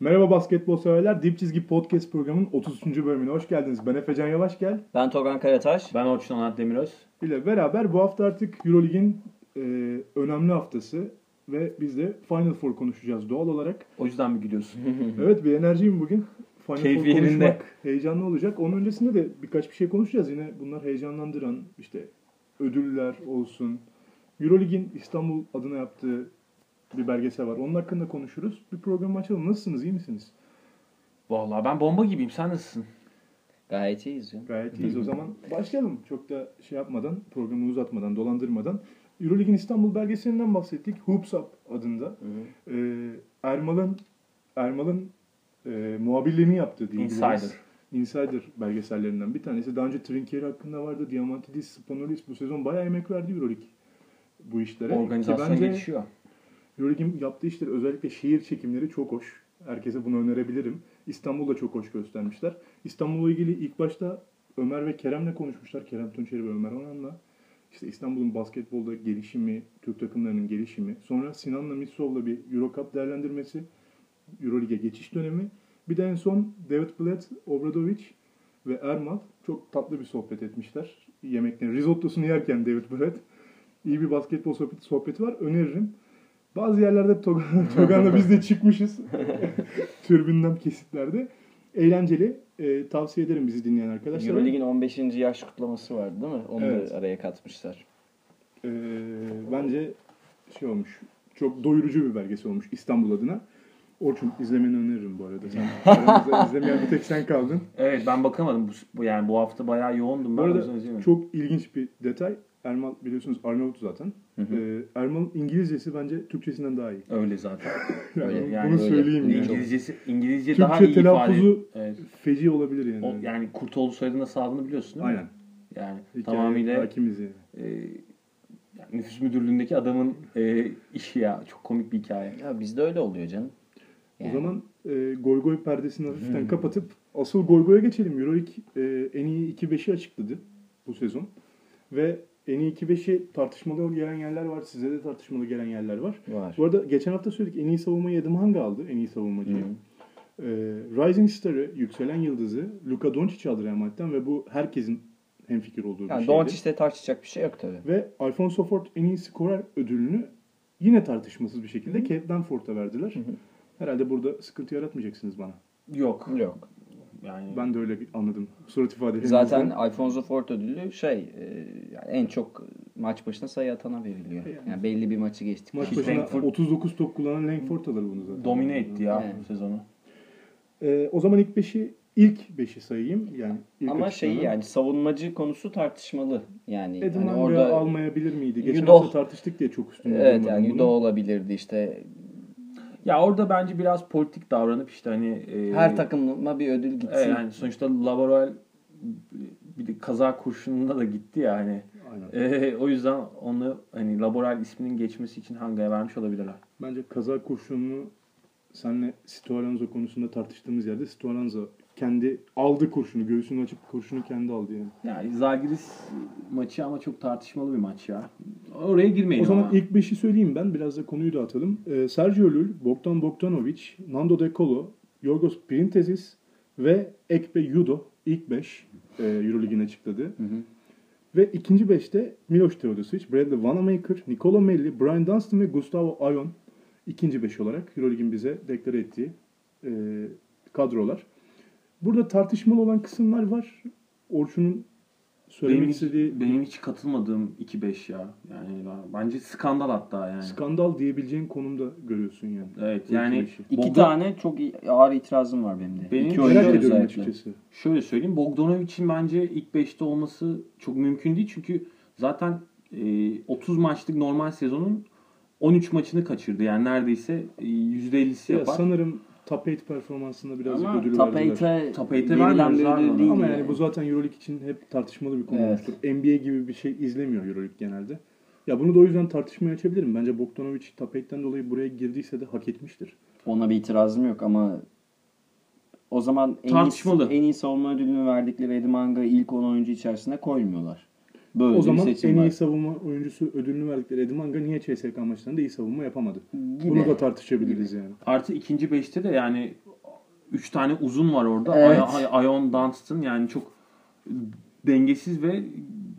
Merhaba basketbol severler. Dip Çizgi Podcast programının 33. bölümüne hoş geldiniz. Ben Efecan Yavaş gel. Ben Togan Karataş. Ben Orçun Onat Demiröz. ile beraber bu hafta artık Eurolig'in e, önemli haftası ve biz de Final Four konuşacağız doğal olarak. O yüzden mi gülüyorsun? Evet bir enerjiyim bugün. Final Keyfi Four yerinde. konuşmak heyecanlı olacak. Onun öncesinde de birkaç bir şey konuşacağız. Yine bunlar heyecanlandıran işte ödüller olsun. Eurolig'in İstanbul adına yaptığı bir belgesel var. Onun hakkında konuşuruz. Bir program açalım. Nasılsınız? iyi misiniz? Vallahi ben bomba gibiyim. Sen nasılsın? Gayet iyiyiz ya. Gayet iyiyiz. O zaman başlayalım. Çok da şey yapmadan, programı uzatmadan, dolandırmadan. Eurolig'in İstanbul belgeselinden bahsettik. Hoops Up adında. Ee, Ermal'ın Ermal'ın e, muhabirliğini yaptığı diyebiliriz. Insider. Insider belgesellerinden bir tanesi. Daha önce Trinkieri hakkında vardı. Diamantidis, Spanolis bu sezon bayağı emek verdi Euroleague bu işlere. Organizasyon bence gelişiyor. Euroleague'in yaptığı işler özellikle şehir çekimleri çok hoş. Herkese bunu önerebilirim. İstanbul'da çok hoş göstermişler. İstanbul'la ilgili ilk başta Ömer ve Kerem'le konuşmuşlar. Kerem Tunçeri ve Ömer Onan'la. İşte İstanbul'un basketbolda gelişimi, Türk takımlarının gelişimi. Sonra Sinan'la Mitsov'la bir Euro Cup değerlendirmesi. Euroleague'e geçiş dönemi. Bir de en son David Blatt, Obradovic ve Ermal çok tatlı bir sohbet etmişler. Yemeklerin risottosunu yerken David Blatt. İyi bir basketbol sohbeti, sohbeti var. Öneririm. Bazı yerlerde Togan- Togan'la biz de çıkmışız. Türbünden kesitlerde. Eğlenceli. Ee, tavsiye ederim bizi dinleyen arkadaşlar. Euroleague'in 15. yaş kutlaması vardı değil mi? Onu Evet. da araya katmışlar. Ee, bence şey olmuş. Çok doyurucu bir belgesel olmuş İstanbul adına. Orçun izlemeni öneririm bu arada. Sen aramızda izlemeyen bir tek sen kaldın. Evet ben bakamadım. Bu, bu yani bu hafta bayağı yoğundum Bu ben. yüzden arada çok ilginç bir detay. Ermal biliyorsunuz Arnavut zaten. Hı hı. Ee, Ermal'ın İngilizcesi bence Türkçesinden daha iyi. Öyle zaten. Yani Öyle, bunu yani bunu öyle. söyleyeyim yani. İngilizcesi İngilizce Türkçe daha iyi ifade. telaffuzu Evet. feci olabilir yani. O, yani Kurtoğlu soyadının sahibini biliyorsun değil mi? Aynen. Yani Hikaye tamamıyla hakimiz yani. e, yani nüfus müdürlüğündeki adamın e, işi ya. Çok komik bir hikaye. Ya bizde öyle oluyor canım. Yani. O zaman e, goy goy perdesini hafiften kapatıp asıl goy goya geçelim. Euroleague e, en iyi 2-5'i açıkladı bu sezon. Ve en iyi 2-5'i tartışmalı gelen yerler var. Size de tartışmalı gelen yerler var. var. Bu arada geçen hafta söyledik en iyi savunmayı Adam Hanga aldı. En iyi savunmacıyı. Hı. E, Rising Star'ı, yükselen yıldızı Luka Doncic aldı Real Madrid'den ve bu herkesin hemfikir olduğu bir Yani şeydi. Doncic'te tartışacak bir şey yok tabii. Ve Alfonso Ford en iyi skorer ödülünü yine tartışmasız bir şekilde Cade Danforth'a verdiler. hı. Herhalde burada sıkıntı yaratmayacaksınız bana. Yok. Yok. Yani Ben de öyle anladım. Surat ifadelerinizden. Zaten Alfonso Ford ödülü şey e, yani en çok maç başına sayı atana veriliyor. Yani. Yani belli bir maçı geçtik. maç başına Langford- 39 top kullanan Langford alır bunu zaten. domine etti ya Evet. bu sezonu. Ee, o zaman ilk beşi ilk beşi sayayım. Yani ilk Ama şeyi yani savunmacı konusu tartışmalı. Yani Adam hani orada almayabilir miydi? Geçen Yudo- hafta tartıştık diye çok üstünde evet yani. Yudo olabilirdi işte. Ya orada bence biraz politik davranıp işte hani e, Her takımına bir ödül gitsin. Evet, yani sonuçta Laboral bir de kaza kurşununda da gitti ya hani. Aynen. E, o yüzden onu hani Laboral isminin geçmesi için Hanga'ya vermiş olabilirler. Bence kaza kurşununu senle Stoaranzo konusunda tartıştığımız yerde Stoaranzo kendi aldı kurşunu. Göğsünü açıp kurşunu kendi aldı yani. Yani Zalgiris maçı ama çok tartışmalı bir maç ya. Oraya girmeyin O zaman ama. ilk beşi söyleyeyim ben. Biraz da konuyu dağıtalım. Ee, Sergio Lul, Bogdan Bogdanovic, Nando De Colo, Yorgos Printezis ve Ekpe Yudo ilk beş e, Euroleague'in açıkladı. Hı hı. Ve ikinci beşte Miloš Teodosic, Bradley Vanamaker, Nikola Melli, Brian Dunstan ve Gustavo Ayon ikinci beş olarak Euroleague'in bize deklare ettiği e, kadrolar. Burada tartışmalı olan kısımlar var. Orçun'un söylemek benim istediği benim hiç katılmadığım 2-5 ya. Yani ben- bence skandal hatta yani. skandal diyebileceğin konumda görüyorsun yani. Evet yani iki Bogdan- tane çok ağır itirazım var benim de. Benim İki merak ediyorum özellikle. açıkçası. Şöyle söyleyeyim. Bogdanovic'in bence ilk 5'te olması çok mümkün değil. Çünkü zaten e, 30 maçlık normal sezonun 13 maçını kaçırdı. Yani neredeyse e, %50'si Ya yapar. sanırım top 8 performansında birazcık Ama ödülü top verdiler. 8'e Top eight'e verilen vermiyoruz bir ödül değil. Ama yani. yani bu zaten Euroleague için hep tartışmalı bir konu Evet. olmuştur. NBA gibi bir şey izlemiyor Euroleague genelde. Ya bunu da o yüzden tartışmaya açabilirim. Bence Bogdanovic top 8'ten dolayı buraya girdiyse de hak etmiştir. Ona bir itirazım yok ama o zaman en Tartışmalı. en iyi savunma ödülünü verdikleri Eddie Manga'yı ilk 10 oyuncu içerisine koymuyorlar. Böyle o zaman en iyi var. savunma oyuncusu ödülünü verdikleri Eddie Manga niye CSK maçlarında iyi savunma yapamadı? Gibi. Bunu da tartışabiliriz yani. Artı ikinci 5'te de yani 3 tane uzun var orada. Evet. Ay- Ion Dunstan yani çok dengesiz ve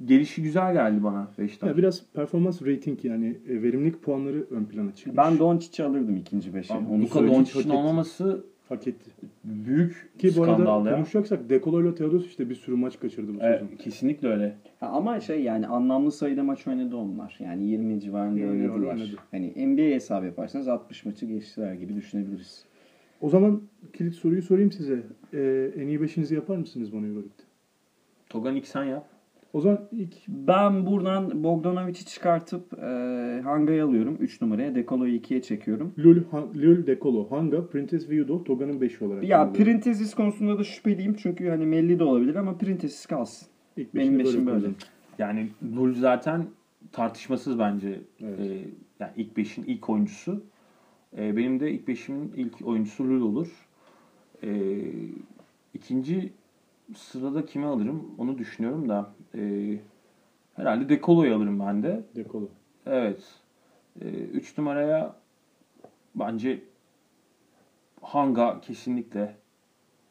gelişi güzel geldi bana Beşiktaş. Ya biraz performans rating yani e, verimlilik puanları ön plana çıkmış. Ben Doncic'i alırdım ikinci beşe. Onu Luka Doncic'in olmaması hak etti. büyük Ki bu arada skandal ya. konuşacaksak Dekolo ile Teodos işte bir sürü maç kaçırdı bu Evet, sezon. kesinlikle öyle. Ha, ama şey yani anlamlı sayıda maç oynadı onlar. Yani 20 civarında Yani oynadılar. oynadı. Hani NBA hesabı yaparsanız 60 maçı geçtiler gibi düşünebiliriz. O zaman kilit soruyu sorayım size. Ee, en iyi beşinizi yapar mısınız bana Euroleague'de? Togan ilk sen yap. O zaman ilk Ben buradan Bogdanovic'i çıkartıp e, Hanga'yı alıyorum 3 numaraya. Dekolo'yu 2'ye çekiyorum. Lul, Han, Lul Dekolo, Hanga, Printes ve Yudo Toga'nın 5'i olarak. Ya. Printezis konusunda da şüpheliyim çünkü hani Melli de olabilir ama Printezis kalsın. İlk benim beşini beşim böyle. Yani Lul zaten tartışmasız bence Evet. e, yani ilk beşin ilk oyuncusu. E, benim de ilk beşimin ilk oyuncusu Lul olur. E, ikinci sırada kimi alırım onu düşünüyorum da e, herhalde Dekolo'yu alırım ben de. Dekolo. Evet. E, üç numaraya bence Hanga kesinlikle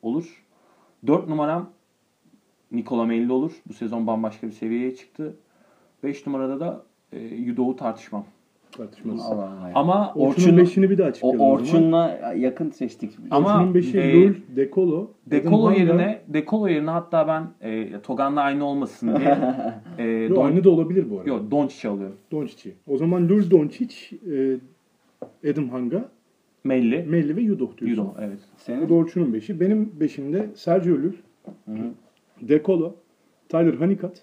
olur. Dört numaram Nikola Melli olur. Bu sezon bambaşka bir seviyeye çıktı. Beş numarada da e, Yudo'u tartışmam. Allah. Ama Orçun'un 5'ini bir daha o zaman. Orçun'la yakın seçtik. Ama- Orçun'un 5'i e, Lul, Dekolo. Dekolo yerine Dekolo yerine hatta ben e, Togan'la aynı olmasın diye e, Yo, Don, aynı da olabilir bu arada. Yo, Doncic'i alıyorum. Doncic'i. O zaman Lul Doncic, e, Adam Hanga, Melli, Melli ve Yudo diyorsun. Yudo evet. Bu Senin? da Orçun'un 5'i. Benim 5'imde Sergio Lul, Hı hı. Dekolo, Tyler Honeycutt,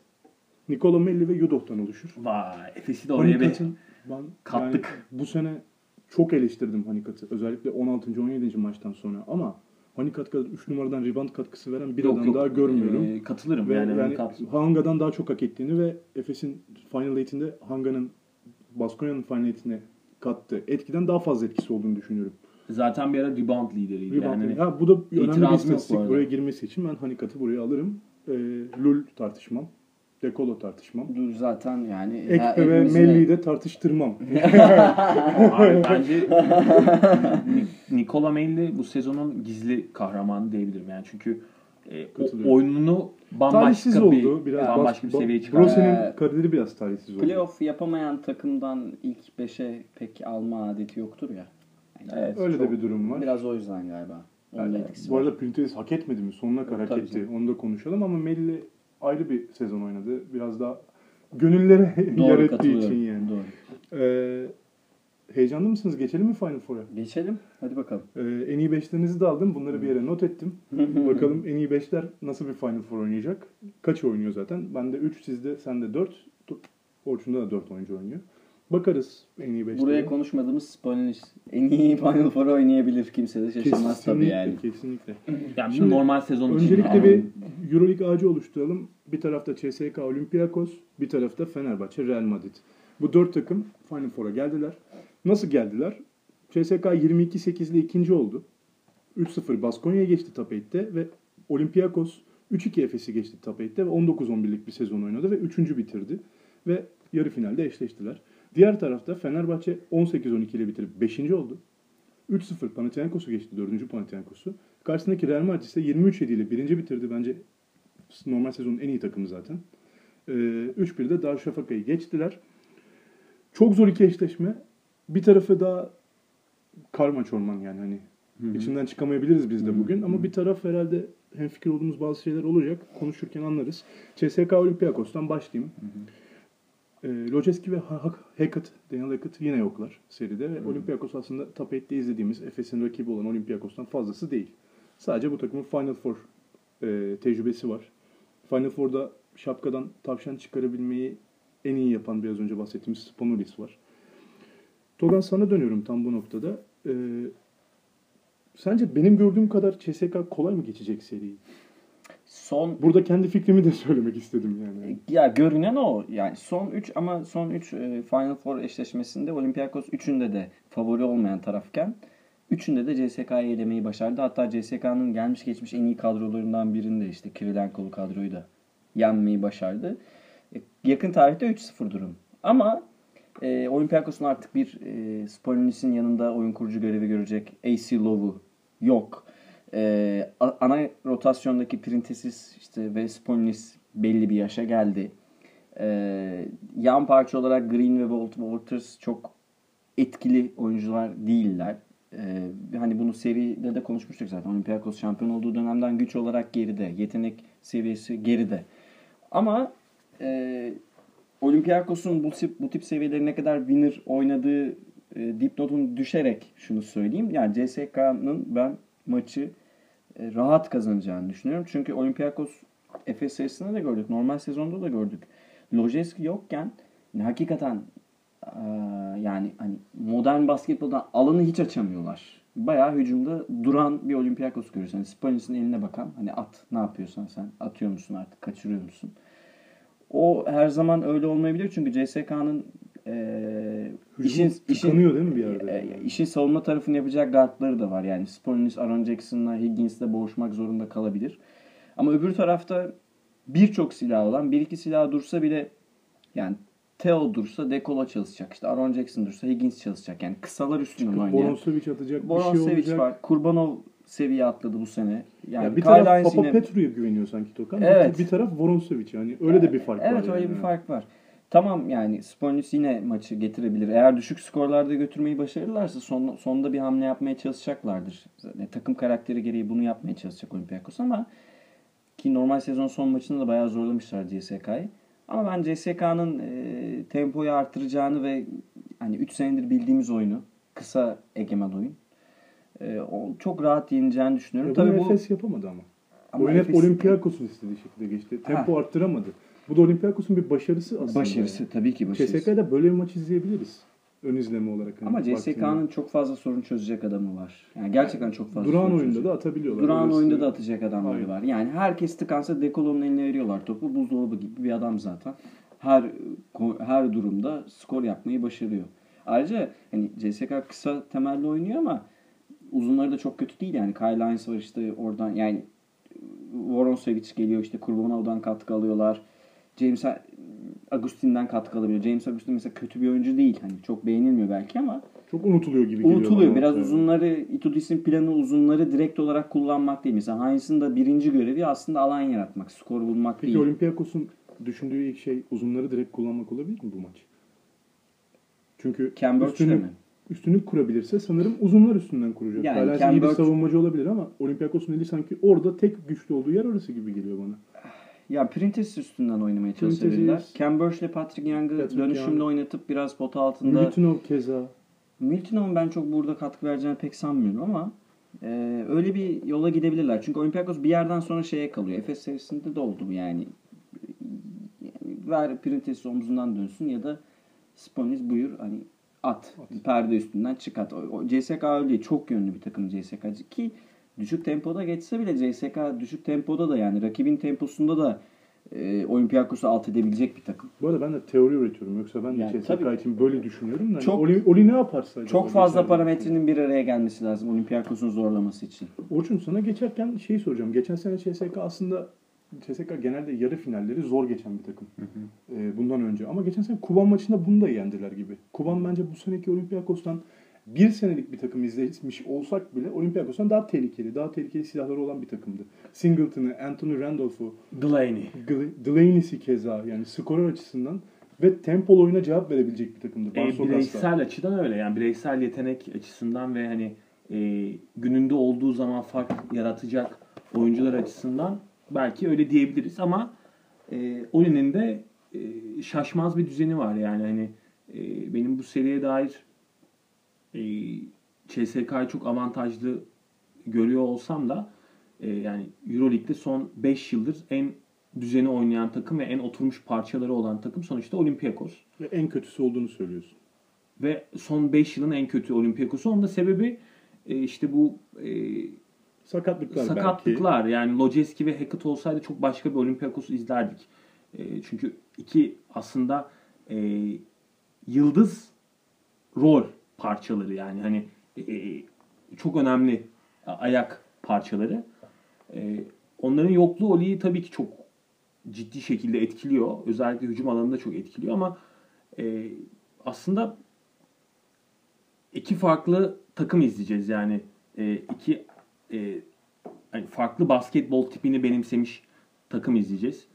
Nikola Melli ve Yudoh'tan oluşur. Vay Efes'i de oraya bir ben kattık. yani bu sene çok eleştirdim Honeycutt'ı. Özellikle 16. 17. maçtan sonra ama Honeycutt kadar 3 numaradan rebound katkısı veren bir Yok, adam yok. daha görmüyorum. E, katılırım ve yani. yani, Hanga'dan daha çok hak ettiğini ve Efes'in Final 8'inde Hanga'nın Baskonya'nın Final 8'ine kattığı etkiden daha fazla etkisi olduğunu düşünüyorum. Zaten bir ara rebound lideriydi. Rebound yani. ha, bu da önemli bir bu istatistik. Buraya girmesi için ben Honeycutt'ı buraya alırım. Ee, Lul tartışmam. Dekolo tartışmam. Dur zaten yani. ha, Ekpe ve Melli'yi de tartıştırmam. Abi bence Ni- Nikola Melli bu sezonun gizli kahramanı diyebilirim. Yani çünkü e, oyununu bambaşka talihsiz bir oldu. Biraz bambaşka bir bas- seviyeye ba- çıkardı. Brose'nin Ee, kariyeri biraz talihsiz oldu. Playoff yapamayan takımdan ilk 5'e pek alma adeti yoktur ya. Evet, Öyle de bir durum var. Biraz o yüzden galiba. Onun Yani etkisi bu var. arada Printes hak etmedi mi? Sonuna kadar hak etti. Onu da konuşalım ama Melli ayrı bir sezon oynadı. Biraz daha gönüllere yer ettiği için yani. Doğru. Ee, heyecanlı mısınız? Geçelim mi Final Four'a? Geçelim. Hadi bakalım. Ee, en iyi beşlerinizi de aldım. Bunları bir yere not ettim. Bakalım en iyi beşler nasıl bir Final Four oynayacak? Kaç oynuyor zaten? Ben de 3, sizde, sende 4. Orçun'da da 4 oyuncu oynuyor. Bakarız en iyi beşlere. Buraya konuşmadığımız Spanish en iyi Final Four oynayabilir kimse de şaşırmaz tabii yani. Kesinlikle. Yani Şimdi normal sezon için. Öncelikle bir Euroleague ağacı oluşturalım. Bir tarafta CSKA Olympiakos, bir tarafta Fenerbahçe Real Madrid. Bu dört takım Final Four'a geldiler. Nasıl geldiler? CSKA 22-8 ile ikinci oldu. 3-0 Baskonya'ya geçti Top 8'te ve Olympiakos 3-2 Efes'i geçti Top 8'te ve 19-11'lik bir sezon oynadı ve 3. bitirdi. Ve yarı finalde eşleştiler. Diğer tarafta Fenerbahçe 18-12 ile bitirip 5. oldu. 3-0 Panathinaikos'u geçti 4. Panathinaikos'u. Karşısındaki Real Madrid ise 23-7 ile birinci bitirdi. Bence normal sezonun en iyi takımı zaten. Ee, 3-1'de Darüşşafaka'yı geçtiler. Çok zor iki eşleşme. Bir tarafı da karma çorman yani hani Hı hı. içinden çıkamayabiliriz biz de Hı hı. bugün ama bir taraf herhalde hemfikir olduğumuz bazı şeyler olacak. Konuşurken anlarız. CSKA Olympiakos'tan başlayayım. E, Lojeski ve Ha- Ha- Hackett, Daniel Hackett yine yoklar seride. Ve Hı. Olympiakos aslında Top 8'te izlediğimiz Efes'in rakibi olan Olympiakos'tan fazlası değil. Sadece bu takımın Final Four e, tecrübesi var. Final Four'da şapkadan tavşan çıkarabilmeyi en iyi yapan biraz önce bahsettiğimiz Spanulis var. Togan sana dönüyorum tam bu noktada. E, sence benim gördüğüm kadar CSK kolay mı geçecek seriyi? Son Burada kendi fikrimi de söylemek istedim yani. ya görünen o. Yani son 3 ama son 3 Final Four eşleşmesinde Olympiakos 3'ünde de favori olmayan tarafken 3'ünde de CSK'yı elemeyi başardı. Hatta CSK'nın gelmiş geçmiş en iyi kadrolarından birinde işte Kirilenko'lu kadroyu da yenmeyi başardı. E, Yakın tarihte 3-0 durum. Ama e, Olympiakos'un artık bir e, Spolnis'in yanında oyun kurucu görevi görecek AC Love'u yok. E, a- ana rotasyondaki Printesis işte ve Spolinis belli bir yaşa geldi. E, yan parça olarak Green ve Walt Walters çok etkili oyuncular değiller. Ee, hani bunu seride de konuşmuştuk zaten. Olympiakos şampiyon olduğu dönemden güç olarak geride. Yetenek seviyesi geride. Ama e, Olympiakos'un bu tip, bu tip seviyeleri ne kadar winner oynadığı e, dipnotun düşerek şunu söyleyeyim. Yani CSK'nın ben maçı e, rahat kazanacağını düşünüyorum. Çünkü Olympiakos Efes serisinde de gördük. Normal sezonda da gördük. Lojeski yokken hakikaten ee, yani hani modern basketboldan alanı hiç açamıyorlar. Bayağı hücumda duran bir Olympiakos görüyorsun. Hani Spanis'in eline bakan hani at ne yapıyorsan sen atıyor musun artık kaçırıyor musun? O her zaman öyle olmayabilir çünkü CSK'nın e, Hücum tıkanıyor değil mi bir yerde? e, işin savunma tarafını yapacak guardları da var. Yani Spolinis, Aaron Jackson'la Higgins'le boğuşmak zorunda kalabilir. Ama öbür tarafta birçok silah olan, bir iki silah dursa bile yani Theo dursa Dekola çalışacak. İşte Aaron Jackson dursa Higgins çalışacak. Yani kısalar üstünden oynayan. Boronsevic atacak bir şey olacak. var. Kurbanov seviye atladı bu sene. Yani Ya bir taraf Papa yine- Petru'ya güveniyor sanki Tokan. Evet. Bir, taraf Voronsevic yani. Öyle de bir fark var. Evet öyle yani. bir fark var. Tamam yani Sponis yine maçı getirebilir. Eğer düşük skorlarda götürmeyi başarırlarsa son, sonda bir hamle yapmaya çalışacaklardır. Zaten takım karakteri gereği bunu yapmaya çalışacak Olympiakos ama ki normal sezon son maçında da bayağı zorlamışlar CSK'yı. Ama ben CSK'nın e, tempoyu artıracağını ve hani 3 senedir bildiğimiz oyunu, kısa egemen oyun. e, o çok rahat yeneceğini düşünüyorum. Ya Tabii bu Efes yapamadı ama. ama Oyun hep Efes- Olympiakos'un istediği şekilde geçti. Tempo arttıramadı. Bu da Olympiakos'un bir başarısı aslında. başarısı tabii ki başarısı. CSK'da böyle bir maç izleyebiliriz. Ön izleme olarak. hani Ama baktığında. CSK'nın çok fazla sorun çözecek adamı var. Yani gerçekten çok fazla Duran sorun oyunda çözecek. da atabiliyorlar. Duran oyunda da atacak adamları Aynen. var. Yani herkes tıkansa Dekolo'nun eline veriyorlar topu. Buzdolabı gibi bir adam zaten. Her her durumda skor yapmayı başarıyor. Ayrıca hani CSK kısa temelli oynuyor ama uzunları da çok kötü değil yani. Kyle Hines var işte oradan yani Voronsevic geliyor işte Kurbanov'dan katkı alıyorlar. James Agustin'den katkı alabiliyor. James Agustin mesela kötü bir oyuncu değil. Hani çok beğenilmiyor belki ama Çok unutuluyor gibi geliyor. unutuluyor. Biraz Evet. uzunları Itudis'in planı uzunları direkt olarak kullanmak değil. Mesela Hines'ın da birinci görevi aslında alan yaratmak, skor bulmak Peki değil. Olympiakos'un düşündüğü ilk şey uzunları direkt kullanmak olabilir mi bu maç? Çünkü üstünü, üstünü kurabilirse sanırım uzunlar üstünden kuracak. Yani Yani Ken iyi bir savunmacı olabilir ama Olympiakos'un eli sanki orada tek güçlü olduğu yer orası gibi geliyor bana. Ya Printez üstünden oynamaya çalışabilirler. Ken Burch ile Patrick Young'ı Patrick dönüşümle Young. oynatıp biraz pota altında. Milutinov keza. Miltinov'un ben çok burada katkı vereceğini pek sanmıyorum ama e, öyle bir yola gidebilirler. Çünkü Olympiakos bir yerden sonra şeye kalıyor. Efes serisinde de oldu bu yani. yani ver Printez'i omzundan dönsün ya da Sponis buyur hani at. Perde üstünden çık at. O, o CSK öyle. Çok yönlü bir takım CSK. Ki düşük tempoda geçse bile CSK düşük tempoda da yani rakibin temposunda da e, Olympiakos'u alt edebilecek bir takım. Bu arada ben de teori üretiyorum. Yoksa ben de Yani CSK tabii. için böyle düşünüyorum. da. Çok- Oli, Oli ne yaparsa Çok fazla geçer- parametrenin bir araya gelmesi lazım Olympiakos'un zorlaması için. Orçun sana geçerken şeyi soracağım. Geçen sene CSK aslında CSK genelde yarı finalleri zor geçen bir takım. Ee, bundan önce. Ama geçen sene Kuban maçında bunu da yendiler gibi. Kuban bence bu seneki Olympiakos'tan bir senelik bir takım izlemiş olsak bile Olympiakos'tan daha tehlikeli, daha tehlikeli silahları olan bir takımdı. Singleton'ı, Anthony Randolph'u, Delaney. Delaney'si keza yani skorer açısından ve tempolu oyuna cevap verebilecek bir takımdı. E, bireysel açıdan öyle yani bireysel yetenek açısından ve hani e, gününde olduğu zaman fark yaratacak oyuncular açısından belki öyle diyebiliriz ama e, Oli'nin de e, şaşmaz bir düzeni var yani hani e, benim bu seriye dair e, CSK'yı çok avantajlı görüyor olsam da e, yani Euroleague'de son 5 yıldır en düzeni oynayan takım ve en oturmuş parçaları olan takım sonuçta Olympiakos. Ve en kötüsü olduğunu söylüyorsun. Ve son 5 yılın en kötü Olympiakos'u. Onun da sebebi e, işte bu e, Sakatlıklar, belki. sakatlıklar. Yani Lojeski ve Hackett olsaydı çok başka bir Olympiakos'u izlerdik. E, çünkü iki aslında e, yıldız rol parçaları yani hani e, çok önemli ayak parçaları. E, onların yokluğu Oli'yi tabii ki çok ciddi şekilde etkiliyor. Özellikle hücum alanında çok etkiliyor ama e, aslında iki farklı takım izleyeceğiz yani e, iki e, hani farklı basketbol tipini benimsemiş takım izleyeceğiz.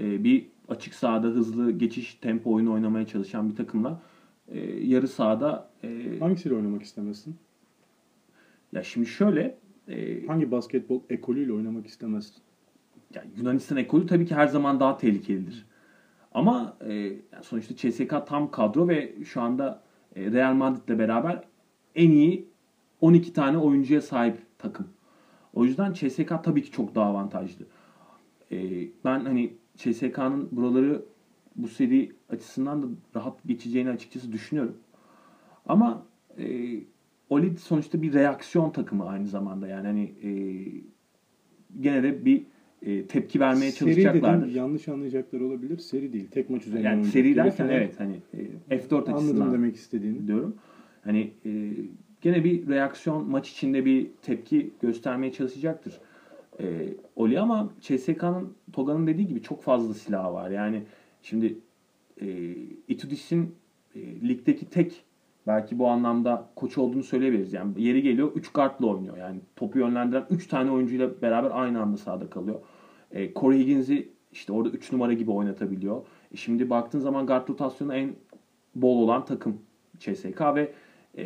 E, bir açık sahada hızlı geçiş tempo oyunu oynamaya çalışan bir takımla e, yarı sahada e, Hangisiyle oynamak istemezsin? ya şimdi şöyle e, Hangi basketbol ekolüyle oynamak istemezsin? yani Yunanistan ekolü tabii ki her zaman daha tehlikelidir. Ama e, sonuçta CSK tam kadro ve şu anda e, Real Madrid'le beraber en iyi 12 tane oyuncuya sahip takım. O yüzden CSK tabii ki çok daha avantajlı. E, ben hani CSK'nın buraları bu seri açısından da rahat geçeceğini açıkçası düşünüyorum. Ama e, Olid sonuçta bir reaksiyon takımı aynı zamanda. Yani hani e, gene de bir e, tepki vermeye Seri çalışacaklardır. dediğin yanlış anlayacaklar olabilir. Seri değil. Tek maç üzerinden Yani seri derken evet hani e, F4 Anladım açısından demek istediğini. diyorum. Hani e, gene bir reaksiyon maç içinde bir tepki göstermeye çalışacaktır. E, Oli ama CSK'nın Toga'nın dediği gibi çok fazla silahı var. Yani şimdi e, Itudis'in e, ligdeki tek belki bu anlamda koç olduğunu söyleyebiliriz. Yani yeri geliyor 3 guardla oynuyor. Yani topu yönlendiren 3 tane oyuncuyla beraber aynı anda sahada kalıyor. E, Corey Higgins'i işte orada 3 numara gibi oynatabiliyor. E, şimdi baktığın zaman guard rotasyonu en bol olan takım CSK ve e,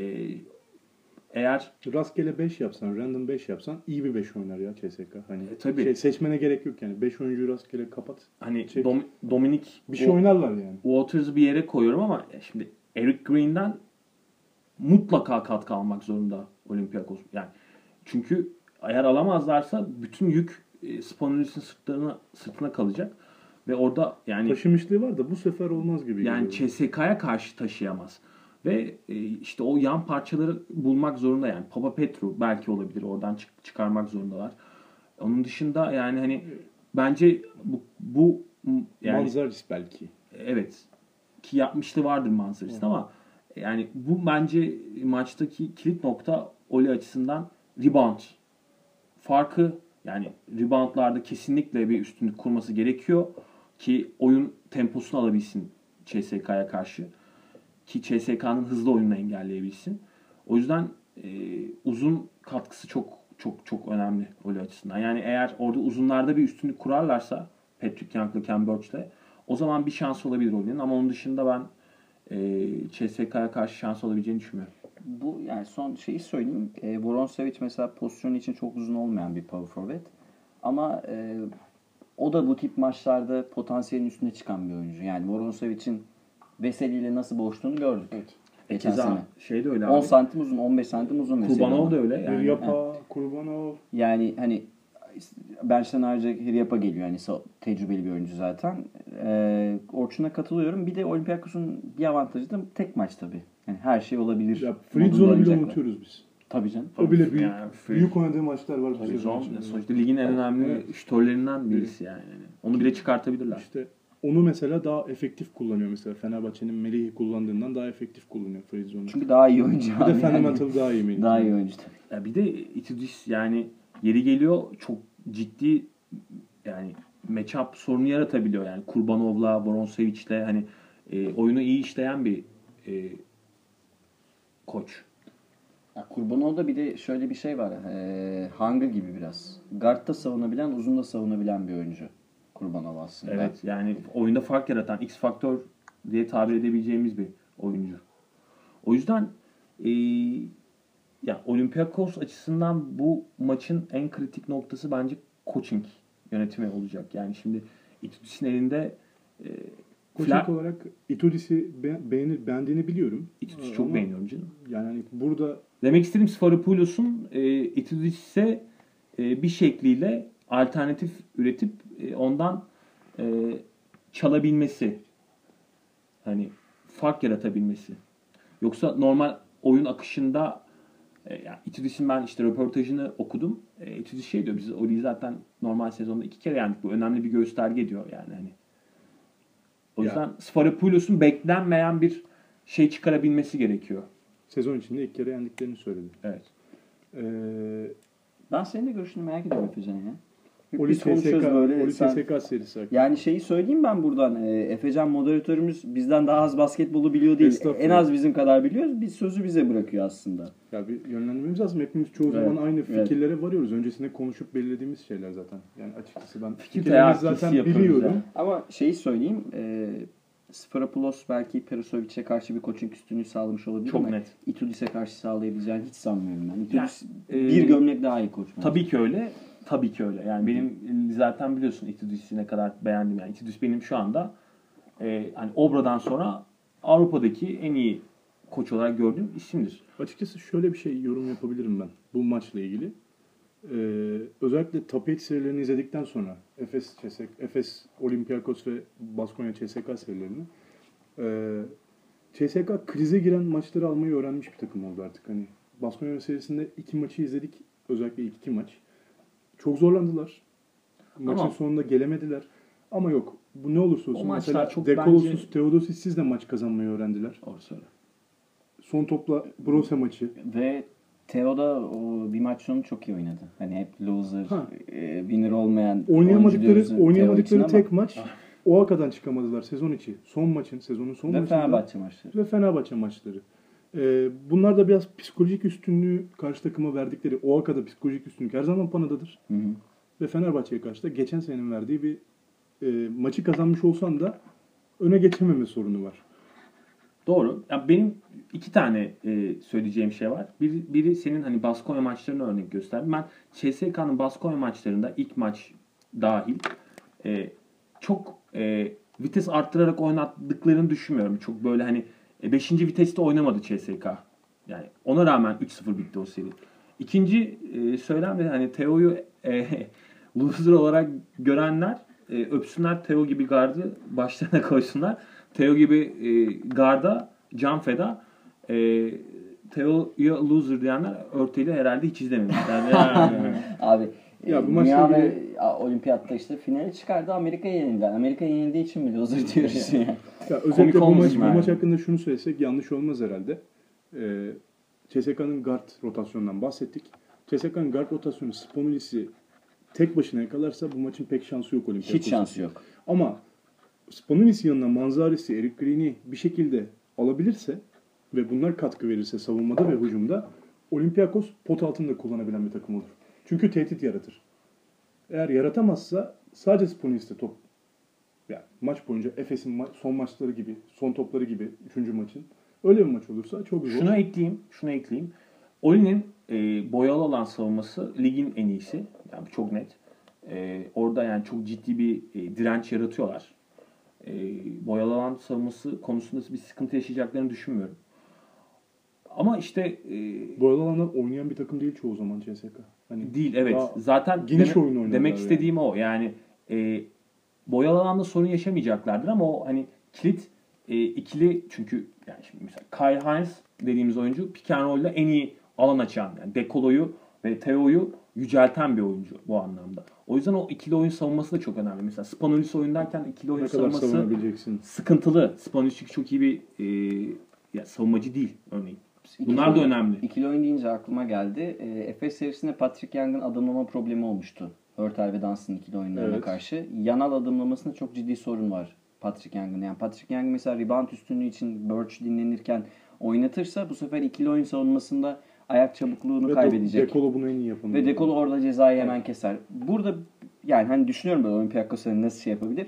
eğer Rastgele 5 yapsan, random 5 yapsan iyi bir 5 oynar ya CSK. Hani E, tabii. şey, seçmene gerek yok yani. 5 oyuncuyu rastgele kapat. hani Çek. Dom- Dominik Bir şey oynarlar yani. Waters'ı bir yere koyuyorum ama ya şimdi Eric Green'den mutlaka katkı almak zorunda Olympiakos. Yani çünkü eğer alamazlarsa bütün yük e, sırtlarına sırtına kalacak ve orada yani Taşımışlığı var da bu sefer olmaz gibi yani. CSK'ya karşı taşıyamaz. Ve e, işte o yan parçaları bulmak zorunda yani. Papa Petru belki olabilir. Oradan çık- çıkarmak zorundalar. Onun dışında yani hani bence bu, bu yani Manzaris belki. evet ki yapmışlığı vardır Mansaris'in ama yani bu bence maçtaki kilit nokta Oli açısından rebound. Farkı yani reboundlarda kesinlikle bir üstünlük kurması gerekiyor ki oyun temposunu alabilsin CSK'ya karşı ki CSK'nın hızlı oyununu engelleyebilsin. O yüzden e, uzun katkısı çok çok çok önemli Oli açısından. Yani eğer orada uzunlarda bir üstünlük kurarlarsa Patrick Young'la Ken o zaman bir şans olabilir Oli'nin ama onun dışında ben e, CSK'ya karşı şans olabileceğini düşünmüyorum. Bu yani son şeyi söyleyeyim. E, Voronsevic mesela pozisyonu için çok uzun olmayan bir power forward. Ama e, o da bu tip maçlarda potansiyelin üstüne çıkan bir oyuncu. Yani Voronsevic'in Veseli ile nasıl boğuştuğunu gördük. Evet. Geçen Keza sene. şey de öyle 10 abi. santim uzun, 15 santim uzun. Kurbanov da öyle. Yani, Yani, Yapa, Kurbanov. Yani hani bench'ten ayrıca Hiryapa geliyor. Yani tecrübeli bir oyuncu zaten. Ee, Orçun'a katılıyorum. Bir de Olympiakos'un bir avantajı da tek maç tabii. Yani her şey olabilir. Ya zone'u bile unutuyoruz biz. Tabii canım. O bile büyük, Yani free- büyük oynadığı maçlar var. bu Tabii sezon zon, içinde. sonuçta ligin en önemli Evet. şütörlerinden birisi yani. Onu bile çıkartabilirler. İşte onu mesela daha efektif kullanıyor mesela. Fenerbahçe'nin Melih'i kullandığından daha efektif kullanıyor Free zone'u. Çünkü daha iyi oyuncu. Bir de abi yani. Fundamental daha iyi Melih. Daha iyi oyuncu tabii. Ya bir de Itudis yani yeri geliyor çok ciddi yani matchup sorunu yaratabiliyor yani Kurbanov'la, Voronsevic'le hani e, oyunu iyi işleyen bir e, koç. Ya Kurbanov'da bir de şöyle bir şey var. Ee, Hunger gibi biraz. Guard'da savunabilen, uzunda savunabilen bir oyuncu. Kurbanov aslında. Evet yani oyunda fark yaratan X faktör diye tabir edebileceğimiz bir oyuncu. O yüzden e, ya Olympiakos açısından bu maçın en kritik noktası bence coaching yönetimi olacak. Yani şimdi Itudis'in elinde e, Koçak Fla- olarak Itudis'i be- beğenir, beğendiğini biliyorum. Itudis'i çok beğeniyorum canım. Yani hani burada Demek istediğim Sforopoulos'un e, Itudis'e e, bir şekliyle alternatif üretip e, ondan e, çalabilmesi. Hani fark yaratabilmesi. Yoksa normal oyun akışında e, yani Itudis'in ben işte röportajını okudum. E, Itudis şey diyor biz Oli'yi zaten normal sezonda iki kere yendik. Bu önemli bir gösterge diyor yani hani. O Ya. yüzden Sforopoulos'un beklenmeyen bir şey çıkarabilmesi gerekiyor. sezon içinde ilk kere yendiklerini söyledi. Evet. Ee, Ben senin de görüşünü merak ediyorum Efecan'ın ya. Oli Biz konuşuyoruz böyle, Oli sen- serisi hakkında. Yani şeyi söyleyeyim ben buradan. E, Efecan moderatörümüz bizden daha az basketbolu biliyor değil. En az bizim kadar biliyor. Bir sözü bize bırakıyor aslında. Ya bir yönlendirmemiz lazım. Hepimiz çoğu Evet, zaman aynı evet. fikirlere varıyoruz. Öncesinde konuşup belirlediğimiz şeyler zaten. Yani açıkçası ben Fikir fikirlerimizi zaten biliyorum. ya. Ama şeyi söyleyeyim. E, Sferapulos belki Perosovic'e karşı bir coaching üstünlüğü sağlamış olabilir Çok ama net. Itudis'e karşı sağlayabileceğini hiç sanmıyorum ben. Itudis Yani, e, bir gömlek daha iyi koç. Tabii ki öyle. Tabii ki öyle. Yani benim zaten biliyorsun Itudis'i ne kadar beğendim. Yani Itudis benim şu anda e, hani Obra'dan sonra Avrupa'daki en iyi koç olarak gördüğüm isimdir. Açıkçası şöyle bir şey yorum yapabilirim ben bu maçla ilgili. Ee, özellikle 8 serilerini izledikten sonra Efes, CSK, Efes, Olympiakos ve Baskonya CSK serilerini CSK krize giren maçları almayı öğrenmiş bir takım oldu artık. Hani Baskonya serisinde iki maçı izledik. Özellikle iki maç. Çok zorlandılar. Maçın Ama- sonunda gelemediler. Ama yok. Bu ne olursa olsun. O maçlar Mesela çok Dekolosuz, bence- Teodosis'siz de maç kazanmayı öğrendiler. Doğru söyle. Son topla Brose maçı. Ve Theo da o bir maç sonu çok iyi oynadı. Hani hep loser, Ha. e, winner olmayan oyuncu Oynayamadıkları diyoruz Theo için oynayamadıkları ama- tek maç OAKA'dan çıkamadılar sezon içi. Son maçın, sezonun son ve maçında Fenerbahçe maçları. ve Fenerbahçe maçları. Ee, bunlar da biraz psikolojik üstünlüğü karşı takıma verdikleri OAKA'da psikolojik üstünlük her zaman Pana'dadır. Hı hı. Ve Fenerbahçe'ye karşı da geçen senenin verdiği bir e, maçı kazanmış olsan da öne geçememe sorunu var. Doğru. Ya benim iki tane e, söyleyeceğim şey var. Biri, biri senin hani Baskonya maçlarını örnek gösterdim. Ben CSK'nın Baskonya maçlarında ilk maç dahil e, çok e, vites arttırarak oynattıklarını düşünmüyorum. Çok böyle hani 5. viteste oynamadı CSK. Yani ona rağmen 3-0 bitti o seri. İkinci e, söylem de hani Teo'yu e, loser olarak görenler e, öpsünler Teo gibi gardı başlarına koysunlar. Teo gibi e, garda can feda e, Teo'ya loser diyenler örteğiyle herhalde hiç izlememişler. Yani, Abi Ya bu bu maçla ilgili- olimpiyatta işte finale çıkardı Amerika'ya yenildiler. Amerika yenildiği için mi loser diyoruz ya. Ya özellikle bu maç, bu yani. maç hakkında şunu söylesek yanlış olmaz herhalde. Ee, CSK'nın guard rotasyonundan bahsettik. CSK'nın guard rotasyonu Sponulisi tek başına yakalarsa bu maçın pek şansı yok Olympiakos'un. Hiç şansı yok. Ama Spanulis yanına Manzarisi, Eric Green'i bir şekilde alabilirse ve bunlar katkı verirse savunmada ve hücumda Olympiakos pot altında kullanabilen bir takım olur. Çünkü tehdit yaratır. Eğer yaratamazsa sadece Spanulis'te top yani maç boyunca Efes'in ma- son maçları gibi, son topları gibi 3. maçın öyle bir maç olursa çok zor. Şunu ekleyeyim, şunu ekleyeyim. Oli'nin e, boyalı olan savunması ligin en iyisi. Yani çok net. E, orada yani çok ciddi bir e, direnç yaratıyorlar. E, boyalı alan savunması konusunda bir sıkıntı yaşayacaklarını düşünmüyorum. Ama işte e, Bu alanlar oynayan bir takım değil çoğu zaman CSK. Hani değil evet. Zaten geniş demek, oyun oynadılar demek yani. istediğim o. Yani e, boyalı alanda sorun yaşamayacaklardır ama o hani kilit e, ikili çünkü yani şimdi mesela Kyle Hines dediğimiz oyuncu pick and roll'da en iyi alan açan yani Dekolo'yu ve Teo'yu yücelten bir oyuncu bu anlamda. O yüzden o ikili oyun savunması da çok önemli. Mesela Spanulis oyundayken ikili oyun ne savunması sıkıntılı. Spanulis çünkü çok iyi bir e, ya savunmacı değil örneğin. İkili Bunlar da oyun- önemli. İkili oyun deyince aklıma geldi. E, Efes serisinde Patrick Young'ın adımlama problemi olmuştu. Hurtel ve Dunstan ikili oyunlarına Evet. karşı. Yanal adımlamasında çok ciddi sorun var Patrick Young'ın. Yani Patrick Young mesela rebound üstünlüğü için Birch dinlenirken oynatırsa bu sefer ikili oyun savunmasında ayak çabukluğunu Ve kaybedecek. Dekolo bunu en iyi yapan. Ve Dekolo orada cezayı hemen keser. Burada yani hani düşünüyorum böyle Olympiakos hani nasıl şey yapabilir.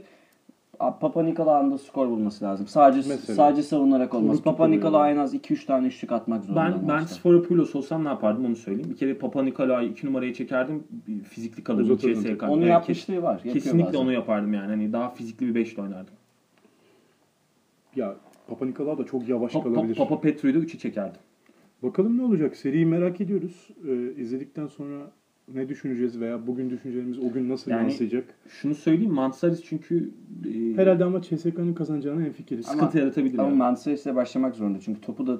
Papa Nikolaou'nun da skor bulması lazım. Sadece Mesela. sadece savunarak olmaz. Vurup Papa yani. en az 2-3 tane üçlük atmak zorunda. Ben ben. Sforopoulos olsam ne yapardım onu söyleyeyim. Bir kere Papa Nikolaou'yu 2 numaraya çekerdim. Fizikli kalırdım Uzatırdım. CSK. Onu yapmışlığı var. Kesinlikle bazen. onu yapardım yani. Hani daha fizikli bir beşli oynardım. Ya Papa Nikolaou da çok yavaş Pa- kalabilir. Papa Petru'yu da 3'ü çekerdim. Bakalım ne olacak? Seriyi merak ediyoruz. Ee, izledikten sonra ne düşüneceğiz veya bugün düşüncelerimiz o gün nasıl Yani- yansıyacak? Şunu söyleyeyim Mansaris çünkü e, Herhalde ama CSK'nın kazanacağına hemfikiriz. Ama- sıkıntı yaratabilir. Ama yani. Manchester başlamak zorunda. Çünkü topu da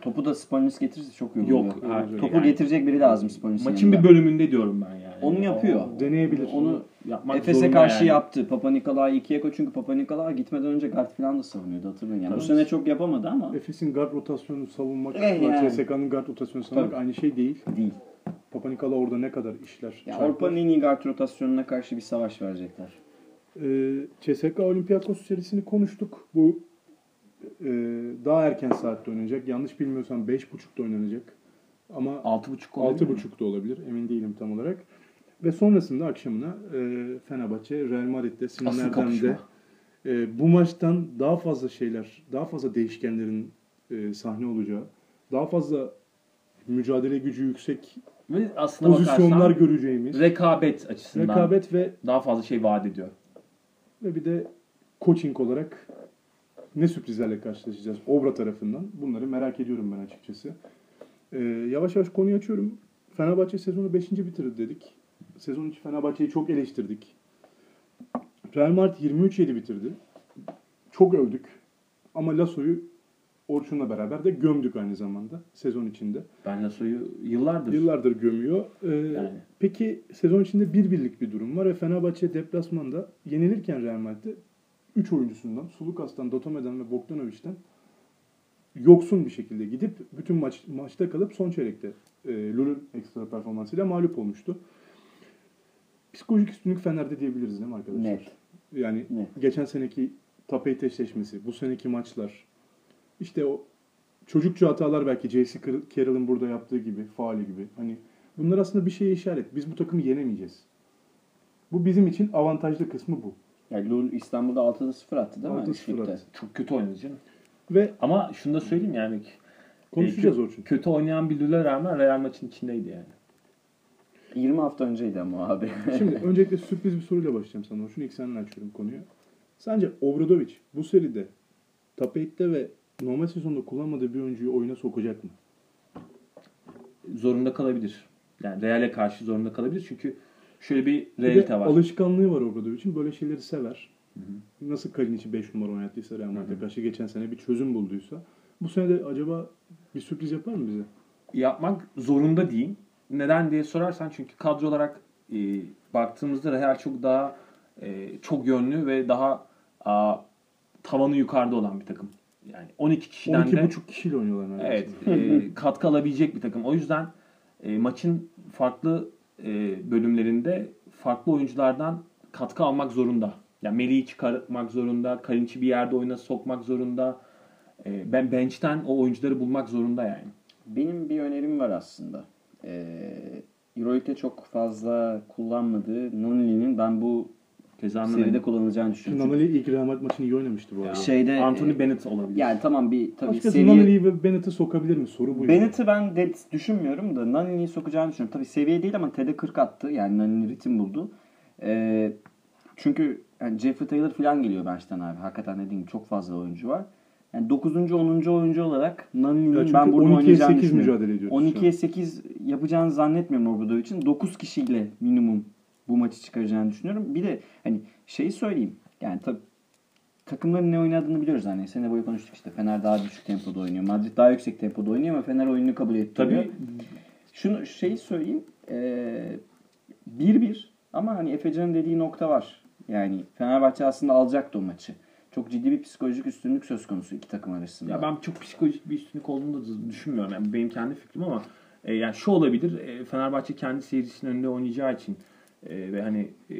topu da Spanulis getirirse çok iyi Yok. ha, Topu yani getirecek biri lazım Spanulis'in Maçın yanında. bir bölümünde diyorum ben yani. Onu yapıyor. O- Deneyebilir. Onu yapmak Efes'e karşı yani. yaptı. Papa Nikolaou ikiye koy çünkü Papa Nikolaou gitmeden önce guard falan da savunuyordu hatırlayın. Yani bu sene çok yapamadı ama Efes'in guard rotasyonunu savunmak, Eh, yani. CSK'nın guard rotasyonunu savunmak Tabii. aynı şey değil. değil. Papa Nikola orada ne kadar işler. Ya iyi guard rotasyonuna karşı bir savaş verecekler. Ee, CSK Olympiakos serisini konuştuk. Bu e, daha erken saatte oynanacak. Yanlış bilmiyorsam 5.30'da oynanacak. Ama 6.5 olabilir mi? 6.30'da olabilir. Emin değilim tam olarak. Ve sonrasında akşamına e, Fenerbahçe Real Madrid'de de e, bu maçtan daha fazla şeyler, daha fazla değişkenlerin e, sahne olacağı, daha fazla mücadele gücü yüksek Ve aslında pozisyonlar bakarsan göreceğimiz rekabet açısından rekabet ve daha fazla şey vaat ediyor. ve bir de coaching olarak ne sürprizlerle karşılaşacağız Obra tarafından. Bunları merak ediyorum ben açıkçası. Ee, yavaş yavaş konuyu açıyorum. Fenerbahçe sezonu 5. bitirdi dedik. Sezon içi Fenerbahçe'yi çok eleştirdik. Real Madrid 23-7 bitirdi. Çok övdük. Ama Lasso'yu Orçun'la beraber de gömdük aynı zamanda sezon içinde. Ben Lasso'yu yıllardır Yıllardır gömüyor. Ee, Yani. Peki sezon içinde bir birlik bir durum var ve Fenerbahçe deplasmanda yenilirken Real Madrid'de 3 oyuncusundan, Sulukas'tan, Dotome'den ve Bogdanovic'den yoksun bir şekilde gidip bütün maç maçta kalıp son çeyrekte e, Lul'ün ekstra performansıyla mağlup olmuştu. Psikolojik üstünlük Fener'de diyebiliriz değil mi arkadaşlar? Net. Yani Net. geçen seneki Tapete eşleşmesi, bu seneki maçlar, işte o çocukça hatalar belki J.C. Carroll'ın burada yaptığı gibi, faali gibi. Hani bunlar aslında bir şeye işaret. Biz bu takımı yenemeyeceğiz. Bu bizim için avantajlı kısmı bu. Ya Lul İstanbul'da 6'da 0 attı değil mi? 6-0 Üçlükte. attı. çok kötü oynadı canım. Ve Ama şunu da söyleyeyim yani konuşacağız E, Orçun. kötü oynayan bir Lül'e rağmen Real maçın içindeydi yani. 20 hafta önceydi ama abi. Şimdi öncelikle sürpriz bir soruyla başlayacağım sana Orçun. İlk seninle açıyorum konuyu. Sence Obradovic bu seride Tapeit'te ve normal sezonda kullanmadığı bir oyuncuyu oyuna sokacak mı? Zorunda kalabilir. Yani Real'e karşı zorunda kalabilir çünkü şöyle bir realite var. alışkanlığı var Obradovic'in. Böyle şeyleri sever. Nasıl Kalinic'i 5 numara oynattıysa Real Madrid'e karşı geçen sene bir çözüm bulduysa. Bu sene de acaba bir sürpriz yapar mı bize? yapmak zorunda diyeyim. Neden diye sorarsan çünkü kadro olarak e, baktığımızda Real çok daha e, çok yönlü ve daha a, tavanı yukarıda olan bir takım. Yani 12 kişiden de 12,5 kişiyle oynuyorlar neredeyse. evet e, katkı alabilecek bir takım. O yüzden e, maçın farklı e, bölümlerinde farklı oyunculardan katkı almak zorunda. Yani Melih'i çıkartmak zorunda, Kalinç'i bir yerde oyuna sokmak zorunda. E, ben bench'ten o oyuncuları bulmak zorunda yani. Benim bir önerim var aslında. Ee, Euroleague'de çok fazla kullanmadığı Nunli'nin ben bu Keza seride kullanılacağını düşünüyorum. Nunley ilk Real Madrid maçını iyi oynamıştı bu arada. Şey- Şeyde- Anthony Bennett olabilir. Yani tamam bir tabii Başkası seviye... Nunley'i ve Bennett'i sokabilir mi? Soru bu. Bennett'i ben de düşünmüyorum da Nani'yi sokacağını düşünüyorum. Tabii seviye değil ama TED'e 40 attı. Yani Nani ritim buldu. Ee, çünkü yani Jeffrey Taylor falan geliyor bench'ten abi. Hakikaten dediğim gibi çok fazla oyuncu var. Yani 9. 10. oyuncu olarak Nani'nin çünkü ben burada 12'ye oynayacağını 8 düşünüyorum. mücadele ediyoruz şu 12'ye 8 yapacağını zannetmiyorum Obradovic için. 9 kişiyle minimum bu maçı çıkaracağını düşünüyorum. Bir de hani şeyi söyleyeyim. Yani tabii takımların ne oynadığını biliyoruz. Hani sene boyu konuştuk işte. Fener daha düşük tempoda oynuyor. Madrid daha yüksek tempoda oynuyor ama Fener oyununu kabul ettiriyor. Tabii Şunu şeyi söyleyeyim. Ee, 1-1 ama hani Efecan'ın dediği nokta var. Yani Fenerbahçe aslında alacaktı o maçı. Çok ciddi bir psikolojik üstünlük söz konusu iki takım arasında. Ya ben çok psikolojik bir üstünlük olduğunu da düşünmüyorum. Yani benim kendi fikrim ama e, yani şu olabilir. E, Fenerbahçe kendi seyircisinin önünde oynayacağı için e, ve hani e,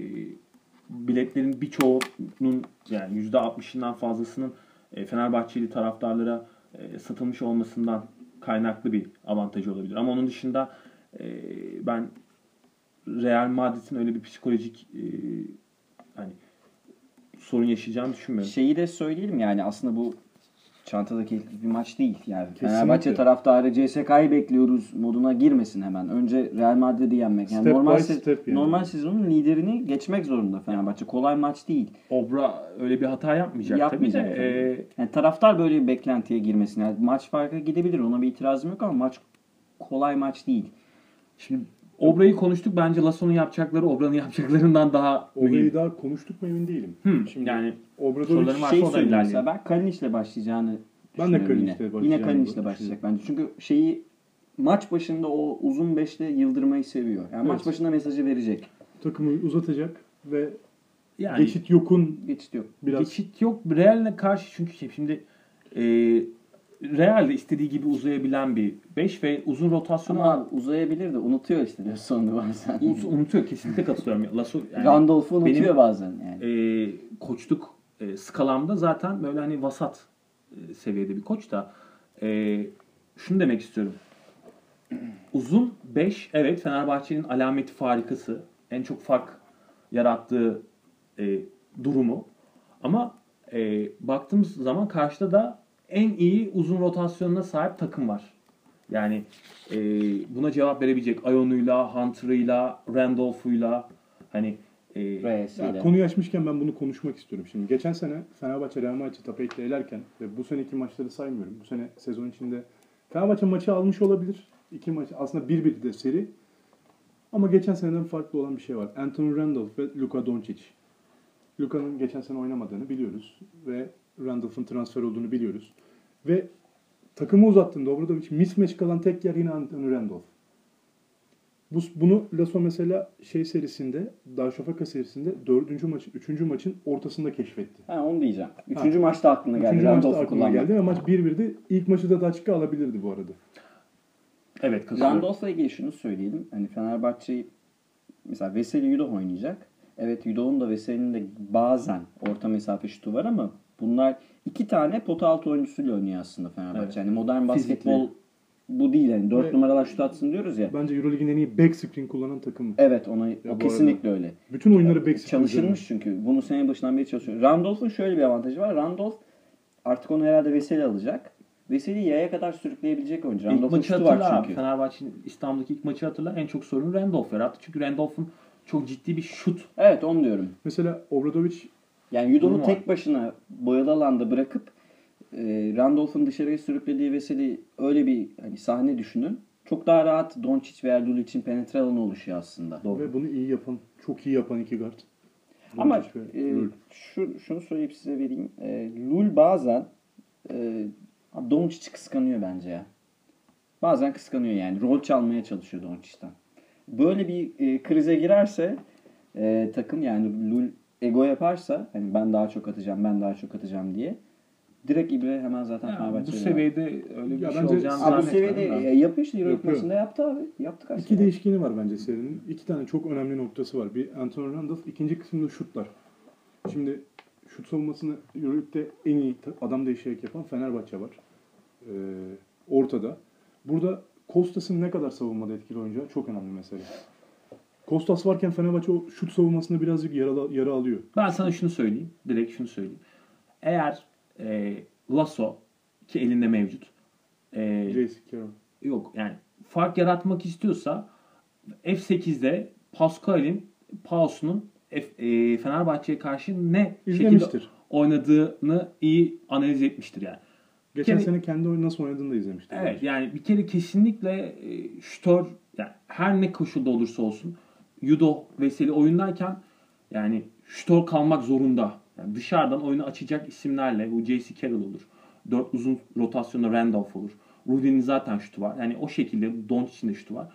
biletlerin birçoğunun yani %60'ından fazlasının e, Fenerbahçeli taraftarlara e, satılmış olmasından kaynaklı bir avantajı olabilir. Ama onun dışında e, ben Real Madrid'in öyle bir psikolojik e, hani sorun yaşayacağını düşünmüyorum. Şeyi de söyleyelim yani aslında bu çantada kilitli bir maç değil. Yani Kesinlikle. Fenerbahçe taraftarı CSK'yı bekliyoruz moduna girmesin hemen. Önce Real Madrid'i yenmek. Yani Step normal step yani. normal sezonun liderini geçmek zorunda Fenerbahçe. Kolay maç değil. Obra öyle bir hata yapmayacak, Yapmayacak tabii de. e, Yani taraftar böyle bir beklentiye girmesin. Yani maç farkı gidebilir. Ona bir itirazım yok ama maç kolay maç değil. Şimdi Obra'yı konuştuk. Bence Lasso'nun yapacakları Obra'nın yapacaklarından daha Obrayı mühim. daha konuştuk mu emin değilim. Hmm, Şimdi yani Obradovic sorularım var. Şey mesela ben Kalinic'le başlayacağını Ben de Kalinic'le yine. başlayacağını Yine Kalinic'le başlayacak bence. Çünkü şeyi maç başında o uzun beşle yıldırmayı seviyor. Yani maç Evet. başında mesajı verecek. takımı uzatacak ve yani geçit yokun Geçit yok. biraz geçit yok. Real'le karşı çünkü şey, şimdi e, Real de istediği gibi uzayabilen bir 5 ve uzun rotasyonu Ama uzayabilir de unutuyor işte diyor sonunu bazen. Unut- unutuyor kesinlikle katılıyorum. Lasso yani Randolph'u unutuyor benim- bazen yani. e, koçluk e, skalamda zaten böyle hani vasat e, seviyede bir koç da e, şunu demek istiyorum. Uzun 5 evet Fenerbahçe'nin alameti farikası. En çok fark yarattığı e, durumu. Ama e, baktığımız zaman karşıda da en iyi uzun rotasyonuna sahip takım var. Yani e, buna cevap verebilecek Ion'uyla, Hunter'ıyla, Randolph'uyla hani e, Reyes'iyle. Ya, konuyu açmışken ben bunu konuşmak istiyorum. Şimdi geçen sene Fenerbahçe Real Madrid'i tapa elerken ve bu seneki maçları saymıyorum. Bu sene sezon içinde Fenerbahçe maçı almış olabilir. İki maç aslında bir bir de seri. Ama geçen seneden farklı olan bir şey var. Anthony Randolph ve Luka Doncic. Luka'nın geçen sene oynamadığını biliyoruz ve Randolph'un transfer olduğunu biliyoruz. Ve takımı uzattığında Obradovic mismatch kalan tek yer yine Anthony Randolph. Bu, bunu Lasso mesela şey serisinde, Darüşşafaka serisinde dördüncü maçın, üçüncü maçın ortasında keşfetti. Ha, onu diyeceğim. Üçüncü maçta aklına geldi. Üçüncü maçta Randolph'u aklıma kullanmak. geldi ve maç 1-1'di. İlk maçı da Daçka alabilirdi bu arada. evet katılıyorum. Randolph'la ilgili şunu söyleyelim. Hani Fenerbahçe mesela Veseli Yudo oynayacak. Evet Yudo'nun da Veseli'nin de bazen orta mesafe şutu var ama bunlar iki tane pota altı oyuncusuyla oynuyor aslında Fenerbahçe. Evet. Yani modern basketbol bu değil. Yani dört Ve- numaralar şut atsın diyoruz ya. Bence Euroleague'in en iyi back screen kullanan takımı. Evet ona Ya o kesinlikle öyle. Bütün oyunları back screen Çalışılmış çünkü. Bunu sene başından beri çalışıyor. Randolph'un şöyle bir avantajı var. Randolph artık onu herhalde Veseli alacak. Veseli yaya kadar sürükleyebilecek oyuncu. İlk Randolph'un maçı hatırla var abi. çünkü. Fenerbahçe'nin İstanbul'daki ilk maçı hatırla. En çok sorun Randolph yarattı. Çünkü Randolph'un çok ciddi bir şut. Evet onu diyorum. Mesela Obradovic Yani var. tek başına boyalı alanda bırakıp e, Randolph'un dışarıya sürüklediği Veseli öyle bir hani sahne düşünün. Çok daha rahat Doncic veya Lul için penetre alanı oluşuyor aslında. ve bunu iyi yapan, çok iyi yapan iki guard. Ama ve e, Lul. şu, şunu söyleyip size vereyim. E, Lul bazen e, Doncic'i kıskanıyor bence ya. Bazen kıskanıyor yani. Rol çalmaya çalışıyor Doncic'ten. Böyle bir e, krize girerse e, takım yani Lul ego yaparsa hani ben daha çok atacağım, ben daha çok atacağım diye direkt İbre hemen zaten Yani bu seviyede öyle bir Ya şey olacağını Abi bu zannetmiyorum seviyede da. e, yapıyor işte Euro maçında yaptı abi. Yaptı kaç İki değişkeni var bence serinin. İki tane çok önemli noktası var. Bir Anthony Randolph, ikinci kısımda şutlar. Şimdi şut savunmasını Euroleague'de en iyi adam değişerek yapan Fenerbahçe var. Ee, ortada. Burada Kostas'ın ne kadar savunmada etkili oynayacağı çok önemli mesele. Kostas varken Fenerbahçe o şut savunmasında birazcık yara, yara alıyor. Ben sana şunu söyleyeyim. Direkt şunu söyleyeyim. Eğer e, Lasso ki elinde mevcut. E. Carroll. yok yani fark yaratmak istiyorsa F8'de Pascal'in Paus'un F- e, Fenerbahçe'ye karşı ne şekilde oynadığını iyi analiz etmiştir yani. Geçen kere- sene kendi oyunu nasıl oynadığını da izlemiştir. Evet bence. yani bir kere kesinlikle e, şütör yani her ne koşulda olursa olsun Yudo Veseli oyundayken yani şütör kalmak zorunda. Yani dışarıdan oyunu açacak isimlerle bu J.C. Carroll olur. Dört uzun rotasyonda Randolph olur. Rudy'nin zaten şutu var. Yani o şekilde Doncic'in de şutu var.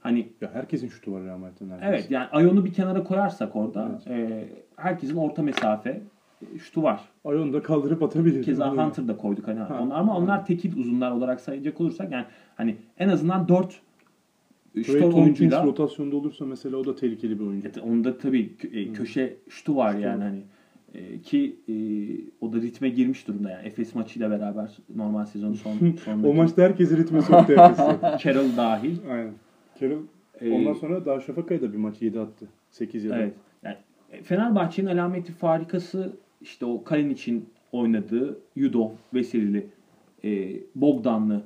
Hani Ya herkesin şutu var Real Madrid'in neredeyse. evet yani Ayon'u bir kenara koyarsak orada e, herkesin orta mesafe e, şutu var. Ayon'u da kaldırıp atabilir. Keza. Hunter da koyduk hani Ha. onlar ama onlar tekil uzunlar olarak sayacak olursak yani hani en azından 4 Trey şutör Tompkins oyuncuyla rotasyonda olursa mesela o da tehlikeli bir oyuncu. Evet, onda tabii kö- e, köşe şutu var Şutu yani var. hani E, ki e, o da ritme girmiş durumda yani Efes maçıyla beraber normal sezonun son sonundaki O maçta herkesi ritme soktu Efes'e. Carroll dahil. Aynen. Carroll E, ondan sonra Darüşşafaka'ya da bir maç 7 attı. 8 ya da. Evet. Yani e, Fenerbahçe'nin alameti farikası işte o Kalin için oynadığı Yudo Veselili, e, Bogdanlı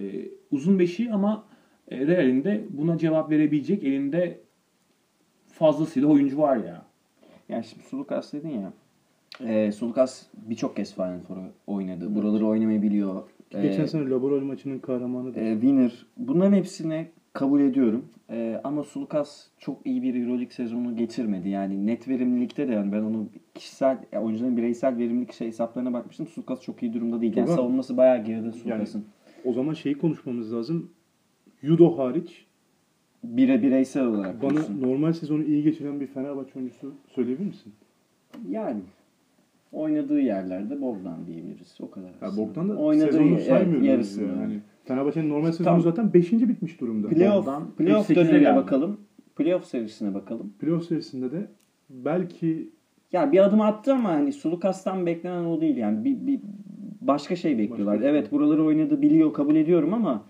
e, uzun beşi ama e, Real'in de buna cevap verebilecek elinde fazlasıyla oyuncu var ya. Yani şimdi Sulukas dedin ya. E, Sulukas birçok kez Final Four oynadı. Buraları oynamayı biliyor. Geçen E, sene Laboral maçının kahramanı e, winner. Bunların hepsini kabul ediyorum. E, ama Sulukas çok iyi bir Euroleague sezonu geçirmedi. Yani net verimlilikte de yani ben onun kişisel yani oyuncuların bireysel verimlilik şey hesaplarına bakmıştım. Sulukas çok iyi durumda değil. Yani savunması bayağı geride Sulukas'ın. O zaman şeyi konuşmamız lazım. Judo hariç Bire bireysel olarak. bana diyorsun. normal sezonu iyi geçiren bir Fenerbahçe oyuncusu söyleyebilir misin? Yani Oynadığı yerlerde Bogdan diyebiliriz. O kadar. Ya. Bogdan da Oynadığı sezonu saymıyoruz. yarısını. Yani. Hani Fenerbahçe'nin normal sezonu Tamam. zaten 5. bitmiş durumda. Playoff, playoff 48'e dönemine geldi. bakalım. Playoff serisine bakalım. Playoff serisinde de belki Ya bir adım attı ama hani Sulukas'tan beklenen o değil yani. Bir, bir başka şey bekliyorlar. Başka bir evet buraları oynadı biliyor kabul ediyorum ama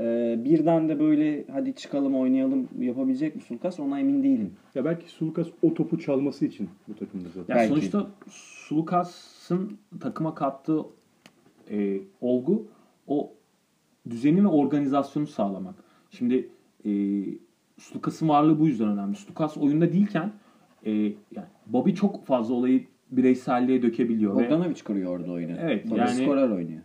e, birden de böyle hadi çıkalım oynayalım yapabilecek mi Sulukas ona emin değilim. ya belki Sulukas o topu çalması için bu takımda zaten. Ya Belki. sonuçta Sulukas'ın takıma kattığı e, olgu o düzeni ve organizasyonu sağlamak. Şimdi e, Sulukas'ın varlığı bu yüzden önemli. Sulukas oyunda değilken e, yani Bobby çok fazla olayı bireyselliğe dökebiliyor. ve Bogdanovic kuruyor orada oyunu. Evet, Bobby yani- skorer oynuyor.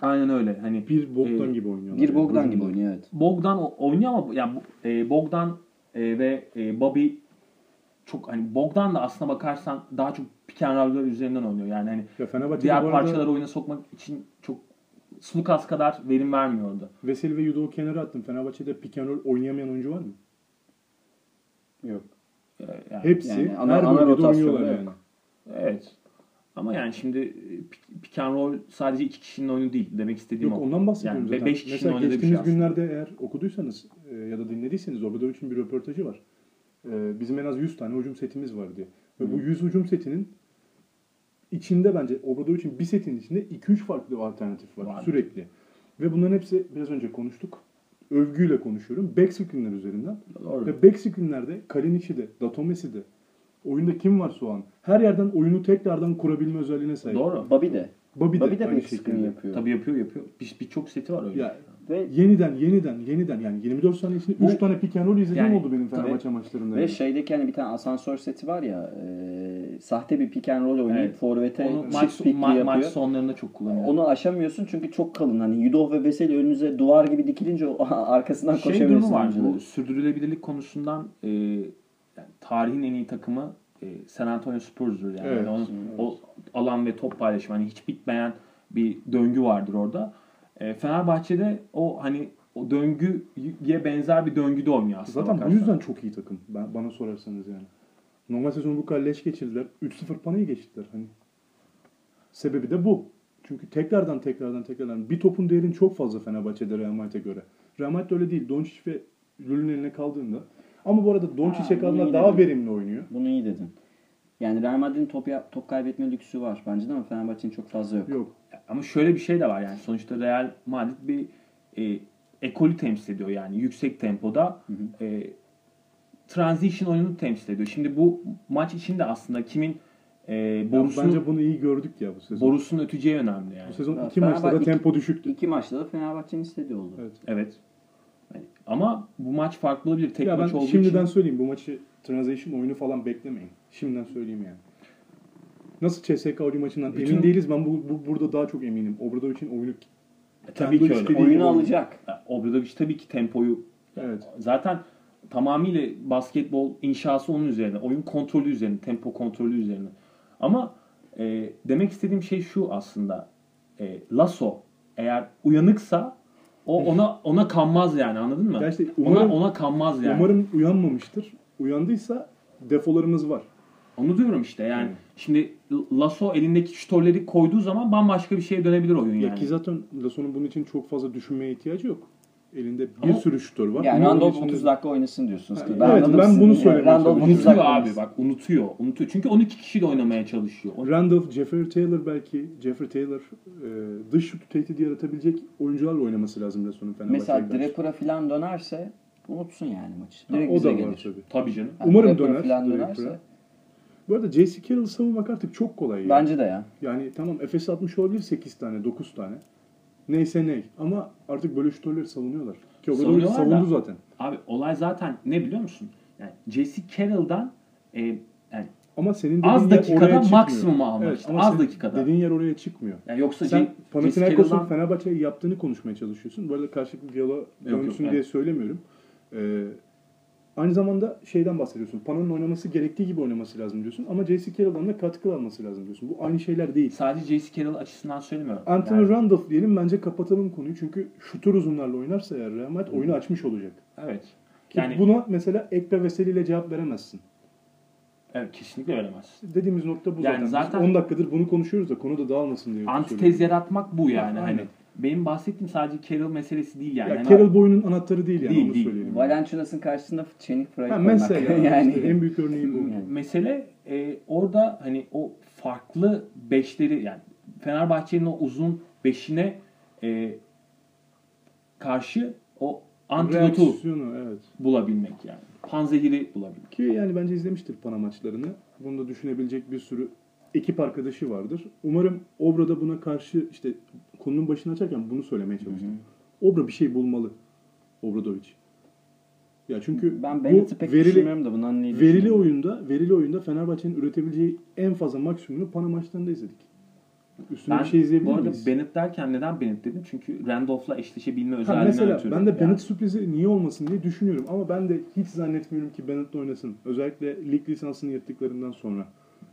Aynen öyle. Hani bir Bogdan e, gibi oynuyorlar. Bir yani. Bogdan Hücumda. gibi oynuyor evet. Bogdan oynuyor ama yani bu- e, Bogdan e, ve e, Bobby çok hani Bogdan da aslına bakarsan daha çok pick and üzerinden oynuyor. Yani hani Ya Fenerbahçe'de diğer bu arada parçaları oyuna sokmak için çok Sulukas kadar verim vermiyor orada. Veseli ve Yudo'yu kenara attım. Fenerbahçe'de pick and oynayamayan oyuncu var mı? Yok. E, yani, Hepsi Yani ana- her ana bölgede oynuyorlar yok. yani. evet. Ama yani şimdi e, pick, and roll sadece iki kişinin oyunu değil. Demek istediğim Yok o. ondan bahsediyorum Yani zaten. beş kişinin Mesela oynadığı bir geçtiğimiz şey aslında. günlerde eğer okuduysanız e, ya da dinlediyseniz Obradovic'in bir röportajı var. E, bizim en az 100 tane hücum setimiz var diye. Ve bu 100 hücum setinin içinde bence Obradovic'in bir setin içinde 2-3 farklı alternatif var Var. sürekli. Ve bunların hepsi biraz önce konuştuk. Övgüyle konuşuyorum. Back screen'ler üzerinden. Doğru. Ve back screen'lerde Kalinic'i de, Datomes'i de oyunda kim varsa o an her yerden oyunu tekrardan kurabilme özelliğine sahip. Doğru. Bobby de. Bobby de, Bobby de aynı back screen yapıyor. Tabii yapıyor yapıyor. Bir- Birçok seti var öyle. Ya Ve yeniden yeniden yeniden yani 24 saniye içinde Bu- 3 tane pick and roll izlediğim Yani, oldu benim. Fenerbahçe maçlarında. Ve yani. şeydeki hani bir tane asansör seti var ya e, sahte bir pick and roll oynayıp Evet. forvete maç, ma- yapıyor. maç sonlarında çok kullanıyor. Onu aşamıyorsun çünkü çok kalın. Hani Yudov ve Veseli önünüze duvar gibi dikilince arkasından şey koşamıyorsun. durumu var. Bu sürdürülebilirlik konusundan e, yani tarihin en iyi takımı e, San Antonio Spurs'dur yani. Evet. Yani onun, o alan ve top paylaşımı hani hiç bitmeyen bir döngü vardır orada. E, Fenerbahçe'de o hani o döngüye benzer bir döngüde oynuyor aslında. Zaten bu bakarsan. yüzden çok iyi takım. Ben, bana sorarsanız yani. Normal sezonu bu kadar leş geçirdiler. 3-0 panayı geçtiler. Hani sebebi de bu. Çünkü tekrardan tekrardan tekrardan bir topun değerini çok fazla Fenerbahçe'de Real Madrid'e göre. Real Madrid öyle değil. Doncic ve Lül'ün eline kaldığında ama bu arada Doncic'e iyi daha dedin. verimli oynuyor. Bunu iyi dedin. Yani Real Madrid'in top, top kaybetme lüksü var bence de ama Fenerbahçe'nin çok fazla yok. Yok. Ama şöyle bir şey de var yani sonuçta Real Madrid bir e, ekolü temsil ediyor yani yüksek tempoda e, transition oyununu temsil ediyor. Şimdi bu maç içinde aslında kimin e, Ya borusunu bence bunu iyi gördük ya bu sezon. borusunu öteceği önemli yani. Bu sezon iki maçta da tempo düşüktü. İki maçta da Fenerbahçe'nin istediği oldu. Evet. Evet. Ama bu maç farklı olabilir. Tek ya maç ben olduğu şimdiden için. söyleyeyim bu maçı transition oyunu falan beklemeyin. Şimdiden söyleyeyim yani. Nasıl CSK oyun maçından Bütün- emin değiliz. Ben bu, bu burada daha çok eminim. Obradovic'in oyunu E, tabii ki öyle. Oyunu alacak. Ya, Obradovic tabii ki tempoyu Evet. zaten tamamıyla basketbol inşası onun üzerine. Oyun kontrolü üzerine. Tempo kontrolü üzerine. Ama e, demek istediğim şey şu aslında. E, Lasso eğer uyanıksa o ona ona kanmaz yani anladın mı? Ya işte ona umarım- ona kanmaz yani. Umarım uyanmamıştır. Uyandıysa defolarımız var. Onu diyorum işte yani. Evet. Şimdi Lasso elindeki şutörleri koyduğu zaman bambaşka bir şeye dönebilir oyun Ya yani. ki zaten Lasso'nun bunun için çok fazla düşünmeye ihtiyacı yok. Elinde bir Ama- sürü şutör var. Yani içinde- 30 dakika oynasın diyorsunuz. Ha, ki. evet, ben bunu Yani söylemeye Randolph 30 Unutuyor abi bak unutuyor. Unutuyor. Çünkü 12 kişiyle oynamaya çalışıyor. Randolph, Jeffrey Taylor belki Jeffrey Taylor e, dış şut tehdidi yaratabilecek oyuncularla oynaması lazım Lasso'nun Fenerbahçe'ye Mesela. Draper'a falan dönerse unutsun yani maçı. Ha, Direkt o bize da var gelir. tabii. Tabii canım. Yani Umarım döner falan dönerse. Bu arada J.C. Carroll'ı savunmak artık çok kolay. ya. Bence de ya. Yani tamam Efes atmış olabilir 8 tane, 9 tane. Neyse ney. Ama artık böyle şutörleri savunuyorlar. Ki o kadar Savunuyorlar savundu da. zaten. Abi olay zaten ne biliyor musun? Yani Jesse Carroll'dan e, yani, Ama senin Az dakikada maksimum almak işte, ama az dakikada. Dediğin yer oraya çıkmıyor. yani yoksa Sen Panathinaikos'un Fenerbahçe'ye yaptığını konuşmaya çalışıyorsun. Bu arada karşılıklı diyaloğa yok, dönsün evet. diye söylemiyorum. Ee, aynı zamanda şeyden bahsediyorsun. Pana'nın oynaması gerektiği gibi oynaması lazım diyorsun. Ama J.C. Carroll'dan da katkı alması lazım diyorsun. Bu aynı şeyler değil. sadece Jesse Carroll açısından söylemiyorum. Anthony Yani- Randolph diyelim bence kapatalım konuyu. Çünkü şutör uzunlarla oynarsa eğer Real Madrid oyunu açmış olacak. Evet. Ki Yani buna mesela Ekpe Veseli ile cevap veremezsin. Evet kesinlikle veremez. Dediğimiz nokta bu Yani zaten. zaten- Biz 10 dakikadır bunu konuşuyoruz da konu da dağılmasın diye. Antitez yaratmak bu yani. Aynen. Hani benim bahsettiğim sadece Carroll meselesi değil yani. Ya Hani Carroll boyunun anahtarı değil yani Değil, onu değil. söyleyelim. Valenciunas'ın karşısında Channing Frye koymak. mesela yani. işte en büyük örneği bu. Yani. mesele e, orada hani o farklı beşleri yani Fenerbahçe'nin o uzun beşine e, karşı o antidotu evet. bulabilmek yani. Panzehiri bulabilmek. Ki yani bence izlemiştir Pana maçlarını. Bunu da düşünebilecek bir sürü ekip arkadaşı vardır. Umarım Obra da buna karşı işte konunun başını açarken bunu söylemeye çalıştım. Obra bir şey bulmalı. Obradovic. Ya çünkü Ben Bennett'i pek verili, düşünmüyorum da bundan neyi verili oyunda verili oyunda Fenerbahçe'nin üretebileceği en fazla maksimumunu Pana maçlarında izledik. Üstüne Ben bir şey izleyebilir bu arada miyiz? Bennett derken neden Bennett dedim? Çünkü Randolph'la eşleşebilme Ha, özelliğinden mesela ötürü. ben de Yani. Bennett sürprizi niye olmasın diye düşünüyorum ama ben de hiç zannetmiyorum ki Bennett oynasın. Özellikle lig lisansını yırttıklarından sonra.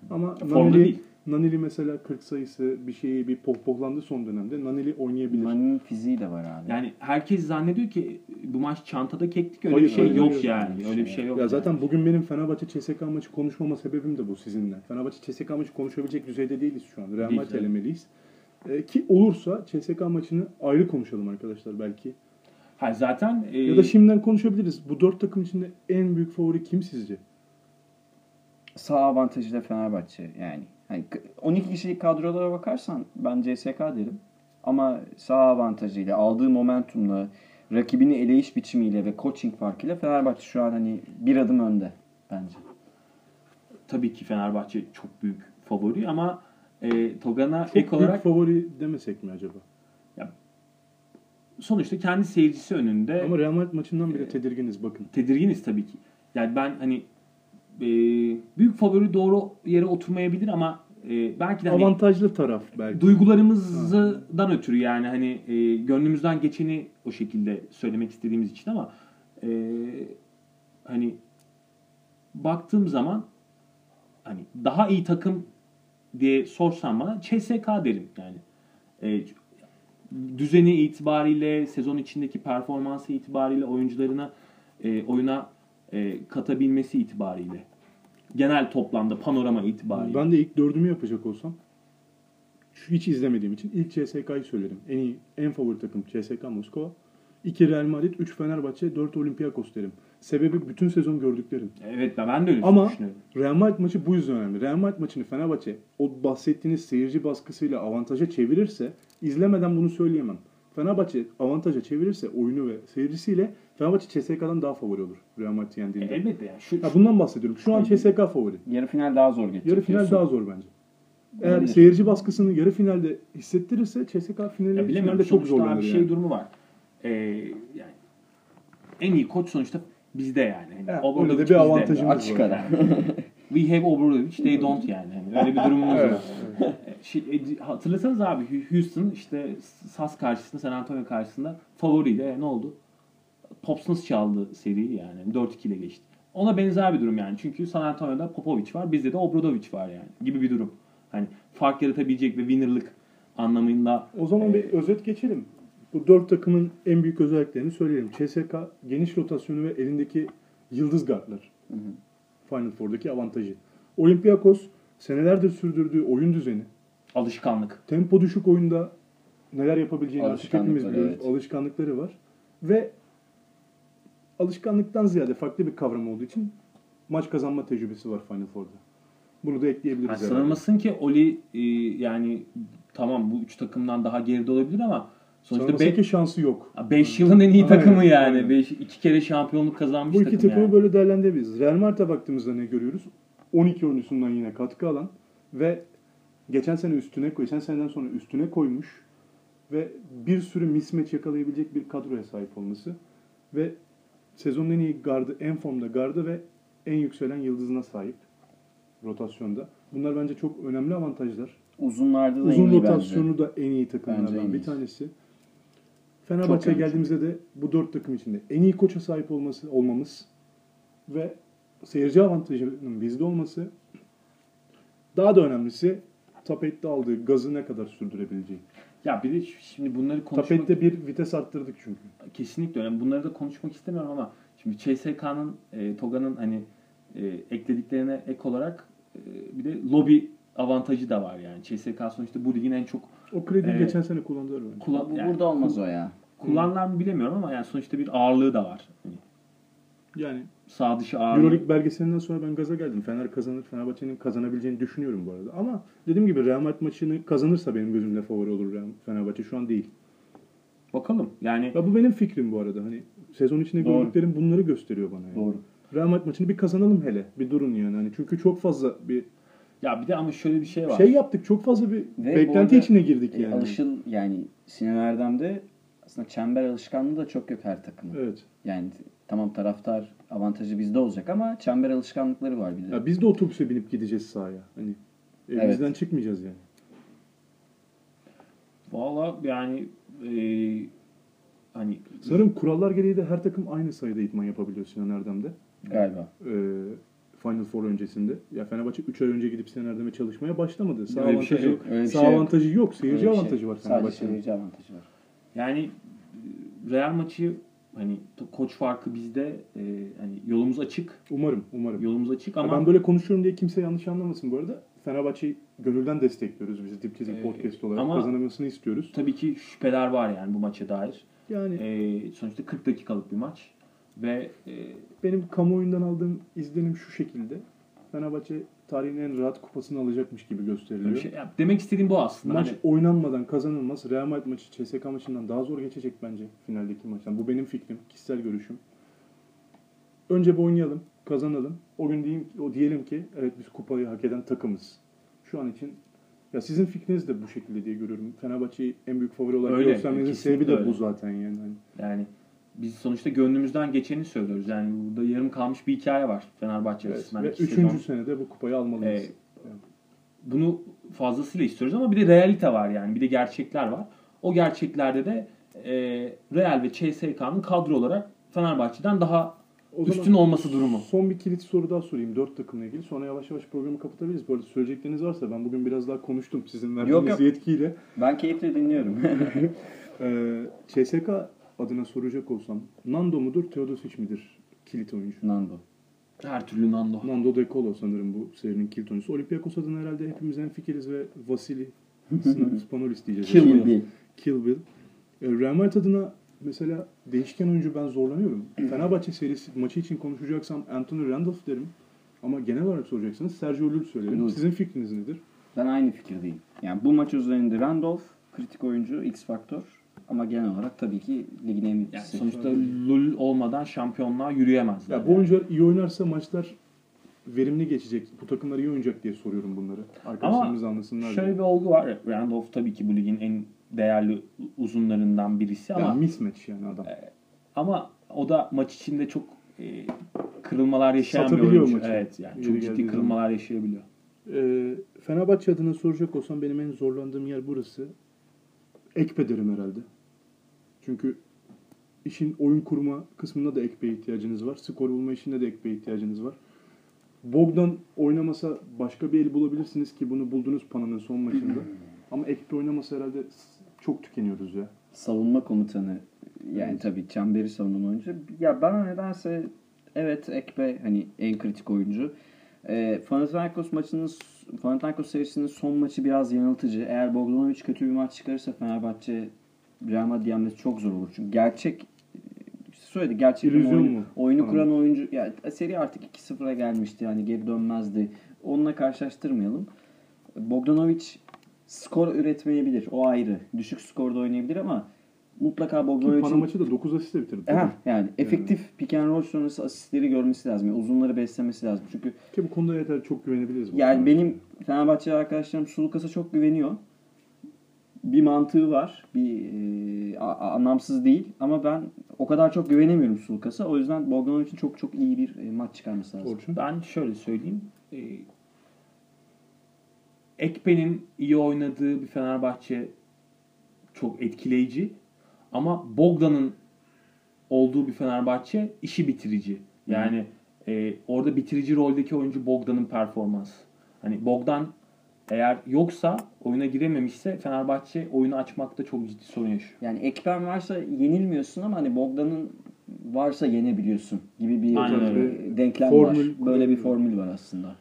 Ama Formda Naneli, değil. Naneli mesela 40 sayısı bir şeyi bir pohpohlandı son dönemde. Naneli oynayabilir. Mani'nin fiziği de var abi. Yani herkes zannediyor ki bu maç çantada kektik öyle Hayır, bir şey hayır, yok hayır. yani. Öyle bir şey yok. ya yani. zaten bugün benim Fenerbahçe CSK maçı konuşmama sebebim de bu sizinle. Fenerbahçe CSK maçı konuşabilecek düzeyde değiliz şu an. Real Madrid elemeliyiz. Ee, ki olursa CSK maçını ayrı konuşalım arkadaşlar belki. Hayır, zaten e, Ya da şimdiden konuşabiliriz. Bu dört takım içinde en büyük favori kim sizce? Sağ avantajıyla Fenerbahçe yani. Hani k- 12 kişilik kadrolara bakarsan ben CSK derim. Ama sağ avantajıyla, aldığı momentumla, rakibini eleyiş biçimiyle ve coaching farkıyla Fenerbahçe şu an hani bir adım önde bence. tabii ki Fenerbahçe çok büyük favori ama e, Togan'a Çok ek olarak favori demesek mi acaba? sonuçta kendi seyircisi önünde Ama Real Madrid maçından bile tedirginiz bakın. tedirginiz tabii ki. Yani ben hani e, büyük favori doğru yere oturmayabilir ama e, belki de hani Avantajlı taraf belki. duygularımızdan ötürü yani hani e, gönlümüzden geçeni o şekilde söylemek istediğimiz için ama e, hani baktığım zaman hani daha iyi takım diye sorsan bana CSK derim yani. E, düzeni itibariyle, sezon içindeki performansı itibariyle oyuncularına e, oyuna e, katabilmesi itibariyle. Genel toplamda panorama itibariyle. Ben de ilk dördümü yapacak olsam şu hiç izlemediğim için ilk CSK'yı söylerim. En iyi, en favori takım CSK Moskova. 2 Real Madrid, 3 Fenerbahçe, 4 Olympiakos derim. Sebebi bütün sezon gördüklerim. Evet ben de öyle Ama düşünüyorum. Real Madrid maçı bu yüzden önemli. Real Madrid maçını Fenerbahçe o bahsettiğiniz seyirci baskısıyla avantaja çevirirse izlemeden bunu söyleyemem. Fenerbahçe avantaja çevirirse oyunu ve seyircisiyle Fenerbahçe CSK'dan daha favori olur Real Madrid E, yendiğinde. elbette yani. Şu, Ya bundan bahsediyorum. Şu an CSK favori. Yarı final daha zor geçecek. Yarı final diyorsun. daha zor bence. Eğer Olabilir. seyirci baskısını yarı finalde hissettirirse CSK ya finali, bilemiyorum. finalde çok zorlanır bir yani. şey durumu var. Ee, yani en iyi koç sonuçta bizde yani. Hani Evet, Obradovic bir bizde. avantajımız Açık var. ara. We have Obradovic, they don't yani. Hani öyle bir durumumuz Evet, var. Şey, e, hatırlasanız abi Houston işte SAS karşısında, San Antonio karşısında favoriydi. E, ne oldu? Popsons çaldı seriyi yani. 4-2 ile geçti. Ona benzer bir durum yani. Çünkü San Antonio'da Popovic var. Bizde de Obradovic var yani. Gibi bir durum. Hani fark yaratabilecek ve winner'lık anlamında O zaman bir özet geçelim. Bu dört takımın en büyük özelliklerini söyleyelim. CSK geniş rotasyonu ve elindeki yıldız guardlar. Final Four'daki avantajı. Olympiakos senelerdir sürdürdüğü oyun düzeni, alışkanlık. tempo düşük oyunda neler yapabileceğini artık hepimiz biliyoruz. evet. Alışkanlıkları var. Ve alışkanlıktan ziyade farklı bir kavram olduğu için maç kazanma tecrübesi var Final Four'da. Bunu da ekleyebiliriz. Yani sanılmasın ki Oli e, yani tamam bu üç takımdan daha geride olabilir ama sonuçta ki şansı yok. 5 yılın en iyi Aynen, takımı yani. aynen. Beş, iki kere şampiyonluk kazanmış Bu iki takım takımı yani. böyle değerlendirebiliriz. Real Madrid'e baktığımızda ne görüyoruz? 12 oyuncusundan yine katkı alan ve geçen sene üstüne geçen seneden sonra üstüne koymuş ve bir sürü mismatch yakalayabilecek bir kadroya sahip olması ve sezonun en iyi gardı, en formda gardı ve en yükselen yıldızına sahip rotasyonda. Bunlar bence çok önemli avantajlar. Uzunlarda da Uzun en iyi rotasyonu bence. da en iyi Bence takımlardan en bir tanesi. Fenerbahçe'ye geldiğimizde de bu dört takım içinde en iyi koça sahip olması olmamız ve seyirci avantajının bizde olması daha da önemlisi Tapet'te aldığı gazı ne kadar sürdürebileceği. Ya bir de şimdi bunları konuşmak Tapet'te bir vites arttırdık çünkü. kesinlikle önemli. Bunları da konuşmak istemiyorum ama şimdi CSK'nın e, Toga'nın hani e, eklediklerine ek olarak e, bir de lobi avantajı da var yani. CSK sonuçta bu ligin en çok O krediyi Evet. geçen sene kullandılar bence. kullan, Bu yani burada olmaz o ya. kullanılan mı bilemiyorum ama yani sonuçta bir ağırlığı da var. Hani Yani sağ dışı ağırlığı. Euroleague belgeselinden sonra ben gaza geldim. Fener kazanır. Fenerbahçe'nin kazanabileceğini düşünüyorum bu arada. Ama dediğim gibi Real Madrid maçını kazanırsa benim gözümde favori olur Real Fenerbahçe. Şu an değil. Bakalım. Yani Ya bu benim fikrim bu arada. Hani sezon içinde Doğru. gördüklerim bunları gösteriyor bana. Yani. Doğru. Real Madrid maçını bir kazanalım hele. Bir durun yani. Hani çünkü çok fazla bir ya bir de ama şöyle bir şey var. şey yaptık. Çok fazla bir Ve beklenti arada, içine girdik E, yani. alışıl yani Sinan Erdem'de aslında çember alışkanlığı da çok yok her takımın. Evet. Yani tamam taraftar avantajı bizde olacak ama çember alışkanlıkları var bir de. Ya biz de otobüse binip gideceğiz sahaya. Hani evimizden çıkmayacağız yani. Valla yani e, hani Sanırım kurallar gereği de her takım aynı sayıda idman yapabiliyor Sinan Erdem'de. Galiba. Ee, Final Four öncesinde. Ya Fenerbahçe 3 ay önce gidip Sinan Erdem'e çalışmaya başlamadı. Sağ Öyle bir şey avantajı, yok. Öyle sağ şey yok. avantajı yok. Seyirci Öyle bir avantajı şey. var Sadece Fenerbahçe'nin. seyirci avantajı var. yani e, Real maçı hani koç farkı bizde e, hani yolumuz açık. Umarım, umarım. Yolumuz açık Ya ama Ben böyle konuşuyorum diye kimse yanlış anlamasın bu arada. Fenerbahçe'yi gönülden destekliyoruz biz Dip Çizik Ee, Podcast olarak. ama- Kazanılmasını istiyoruz. tabii ki şüpheler var yani bu maça dair. Yani E, sonuçta 40 dakikalık bir maç ve e, benim kamuoyundan aldığım izlenim şu şekilde. Fenerbahçe tarihin en rahat kupasını alacakmış gibi gösteriliyor. şey, ya demek istediğim bu aslında. Maç Hani, oynanmadan kazanılmaz. Real Madrid maçı CSK maçından daha zor geçecek bence finaldeki maçtan. Bu benim fikrim, kişisel görüşüm. Önce bir oynayalım, kazanalım. O gün diyeyim, o diyelim ki evet biz kupayı hak eden takımız. Şu an için ya sizin fikriniz de bu şekilde diye görüyorum. Fenerbahçe'yi en büyük favori olarak Öyle, göstermenizin sebebi de öyle. bu zaten yani. Hani yani biz sonuçta gönlümüzden geçeni söylüyoruz. Yani burada yarım kalmış bir hikaye var Fenerbahçe Evet, ve üçüncü sezon. senede bu kupayı almalıyız. Ee, bunu fazlasıyla istiyoruz ama bir de realite var yani. Bir de gerçekler var. O gerçeklerde de e, Real ve CSK'nın kadro olarak Fenerbahçe'den daha O üstün olması durumu. Son bir kilit soru daha sorayım dört takımla ilgili. Sonra yavaş yavaş programı kapatabiliriz. Bu arada söyleyecekleriniz varsa ben bugün biraz daha konuştum sizin verdiğiniz yok. yetkiyle. Ben keyifle dinliyorum. Ee, CSK adına soracak olsam Nando mudur, Teodosic midir kilit oyuncu? Nando. Her türlü Nando. Nando De Colo sanırım bu serinin kilit oyuncusu. Olympiakos adına herhalde hepimiz en fikiriz ve Vasili Spanolis diyeceğiz. Kill. Bill. Kill Bill. Ee, Real Madrid adına mesela değişken oyuncu ben zorlanıyorum. Fenerbahçe serisi maçı için konuşacaksam Anthony Randolph derim. Ama genel olarak soracaksanız Sergio Llull söylerim. Sizin fikriniz nedir? Ben aynı fikirdeyim. Yani bu maç üzerinde Randolph kritik oyuncu, X faktör. Ama genel olarak tabii ki ligin en Yani sonuçta Lul olmadan şampiyonluğa yürüyemezler. Ya bu oyuncular iyi oynarsa maçlar verimli geçecek. Bu takımlar iyi oynayacak diye soruyorum bunları. Arkadaşlarımız anlasınlar Şöyle diye. bir olgu var. Randolph tabii ki bu ligin en değerli uzunlarından birisi ama Ya mismatch yani adam. ama o da maç içinde çok e, kırılmalar yaşayan bir oyuncu. maçı. Evet yani Yeri çok ciddi zaman. kırılmalar yaşayabiliyor. Ee, Fenerbahçe adına soracak olsam benim en zorlandığım yer burası. Ekpe derim herhalde. Çünkü işin oyun kurma kısmında da Ekpe'ye ihtiyacınız var. Skor bulma işinde de Ekpe'ye ihtiyacınız var. Bogdan oynamasa başka bir el bulabilirsiniz ki bunu buldunuz Pana'nın son maçında. Ama Ekpe oynamasa herhalde çok tükeniyoruz ya. savunma komutanı yani tabii çemberi savunan oyuncu. Ya bana nedense evet Ekpe hani en kritik oyuncu. E, Panathinaikos maçının Panathinaikos serisinin son maçı biraz yanıltıcı. Eğer Bogdanovic kötü bir maç çıkarırsa Fenerbahçe Real Madrid yenmesi çok zor olur. Çünkü gerçek söyledi gerçekten İllüzyon oyunu, mu? oyunu kuran oyuncu ya seri artık 2-0'a gelmişti. Yani geri dönmezdi. Onunla karşılaştırmayalım. Bogdanovic skor üretmeyebilir. O ayrı. Düşük skorda oynayabilir ama mutlaka Ki Pana Bogdanovic'in maçı da 9 asistle bitirdi. Aha, yani efektif pick and roll sonrası asistleri görmesi lazım. Yani uzunları beslemesi lazım. Çünkü Ki bu konuda yeter çok güvenebiliriz. yani benim Fenerbahçe arkadaşlarım Sulukas'a çok güveniyor. Bir mantığı var. Bir e, a- anlamsız değil ama ben o kadar çok güvenemiyorum Sulukas'a. O yüzden Bogdanovic'in çok çok iyi bir e, maç çıkarması lazım. Orçun. Ben şöyle söyleyeyim. E, Ekpe'nin iyi oynadığı bir Fenerbahçe çok etkileyici. Ama Bogdan'ın olduğu bir Fenerbahçe işi bitirici. Yani e, orada bitirici roldeki oyuncu Bogdan'ın performansı. Hani Bogdan eğer yoksa oyuna girememişse Fenerbahçe oyunu açmakta çok ciddi sorun yaşıyor. Yani Ekpen varsa yenilmiyorsun ama hani Bogdan'ın varsa yenebiliyorsun gibi bir Aynen e, öyle. denklem Formül var. Böyle bir formül var aslında.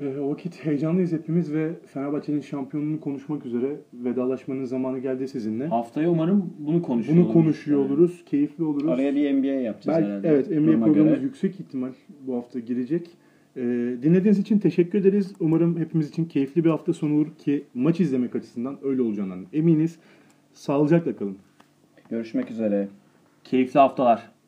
Ee, o vakit heyecanlıyız hepimiz ve Fenerbahçe'nin şampiyonluğunu konuşmak üzere vedalaşmanın zamanı geldi sizinle. Haftaya umarım bunu konuşuyor Bunu oluruz. konuşuyor Yani. oluruz, keyifli oluruz. Araya bir NBA yapacağız Belki, herhalde. evet, NBA programımız göre. yüksek ihtimal bu hafta girecek. Ee, dinlediğiniz için teşekkür ederiz. Umarım hepimiz için keyifli bir hafta sonu olur ki maç izlemek açısından öyle olacağından eminiz. Sağlıcakla kalın. Görüşmek üzere. Keyifli haftalar.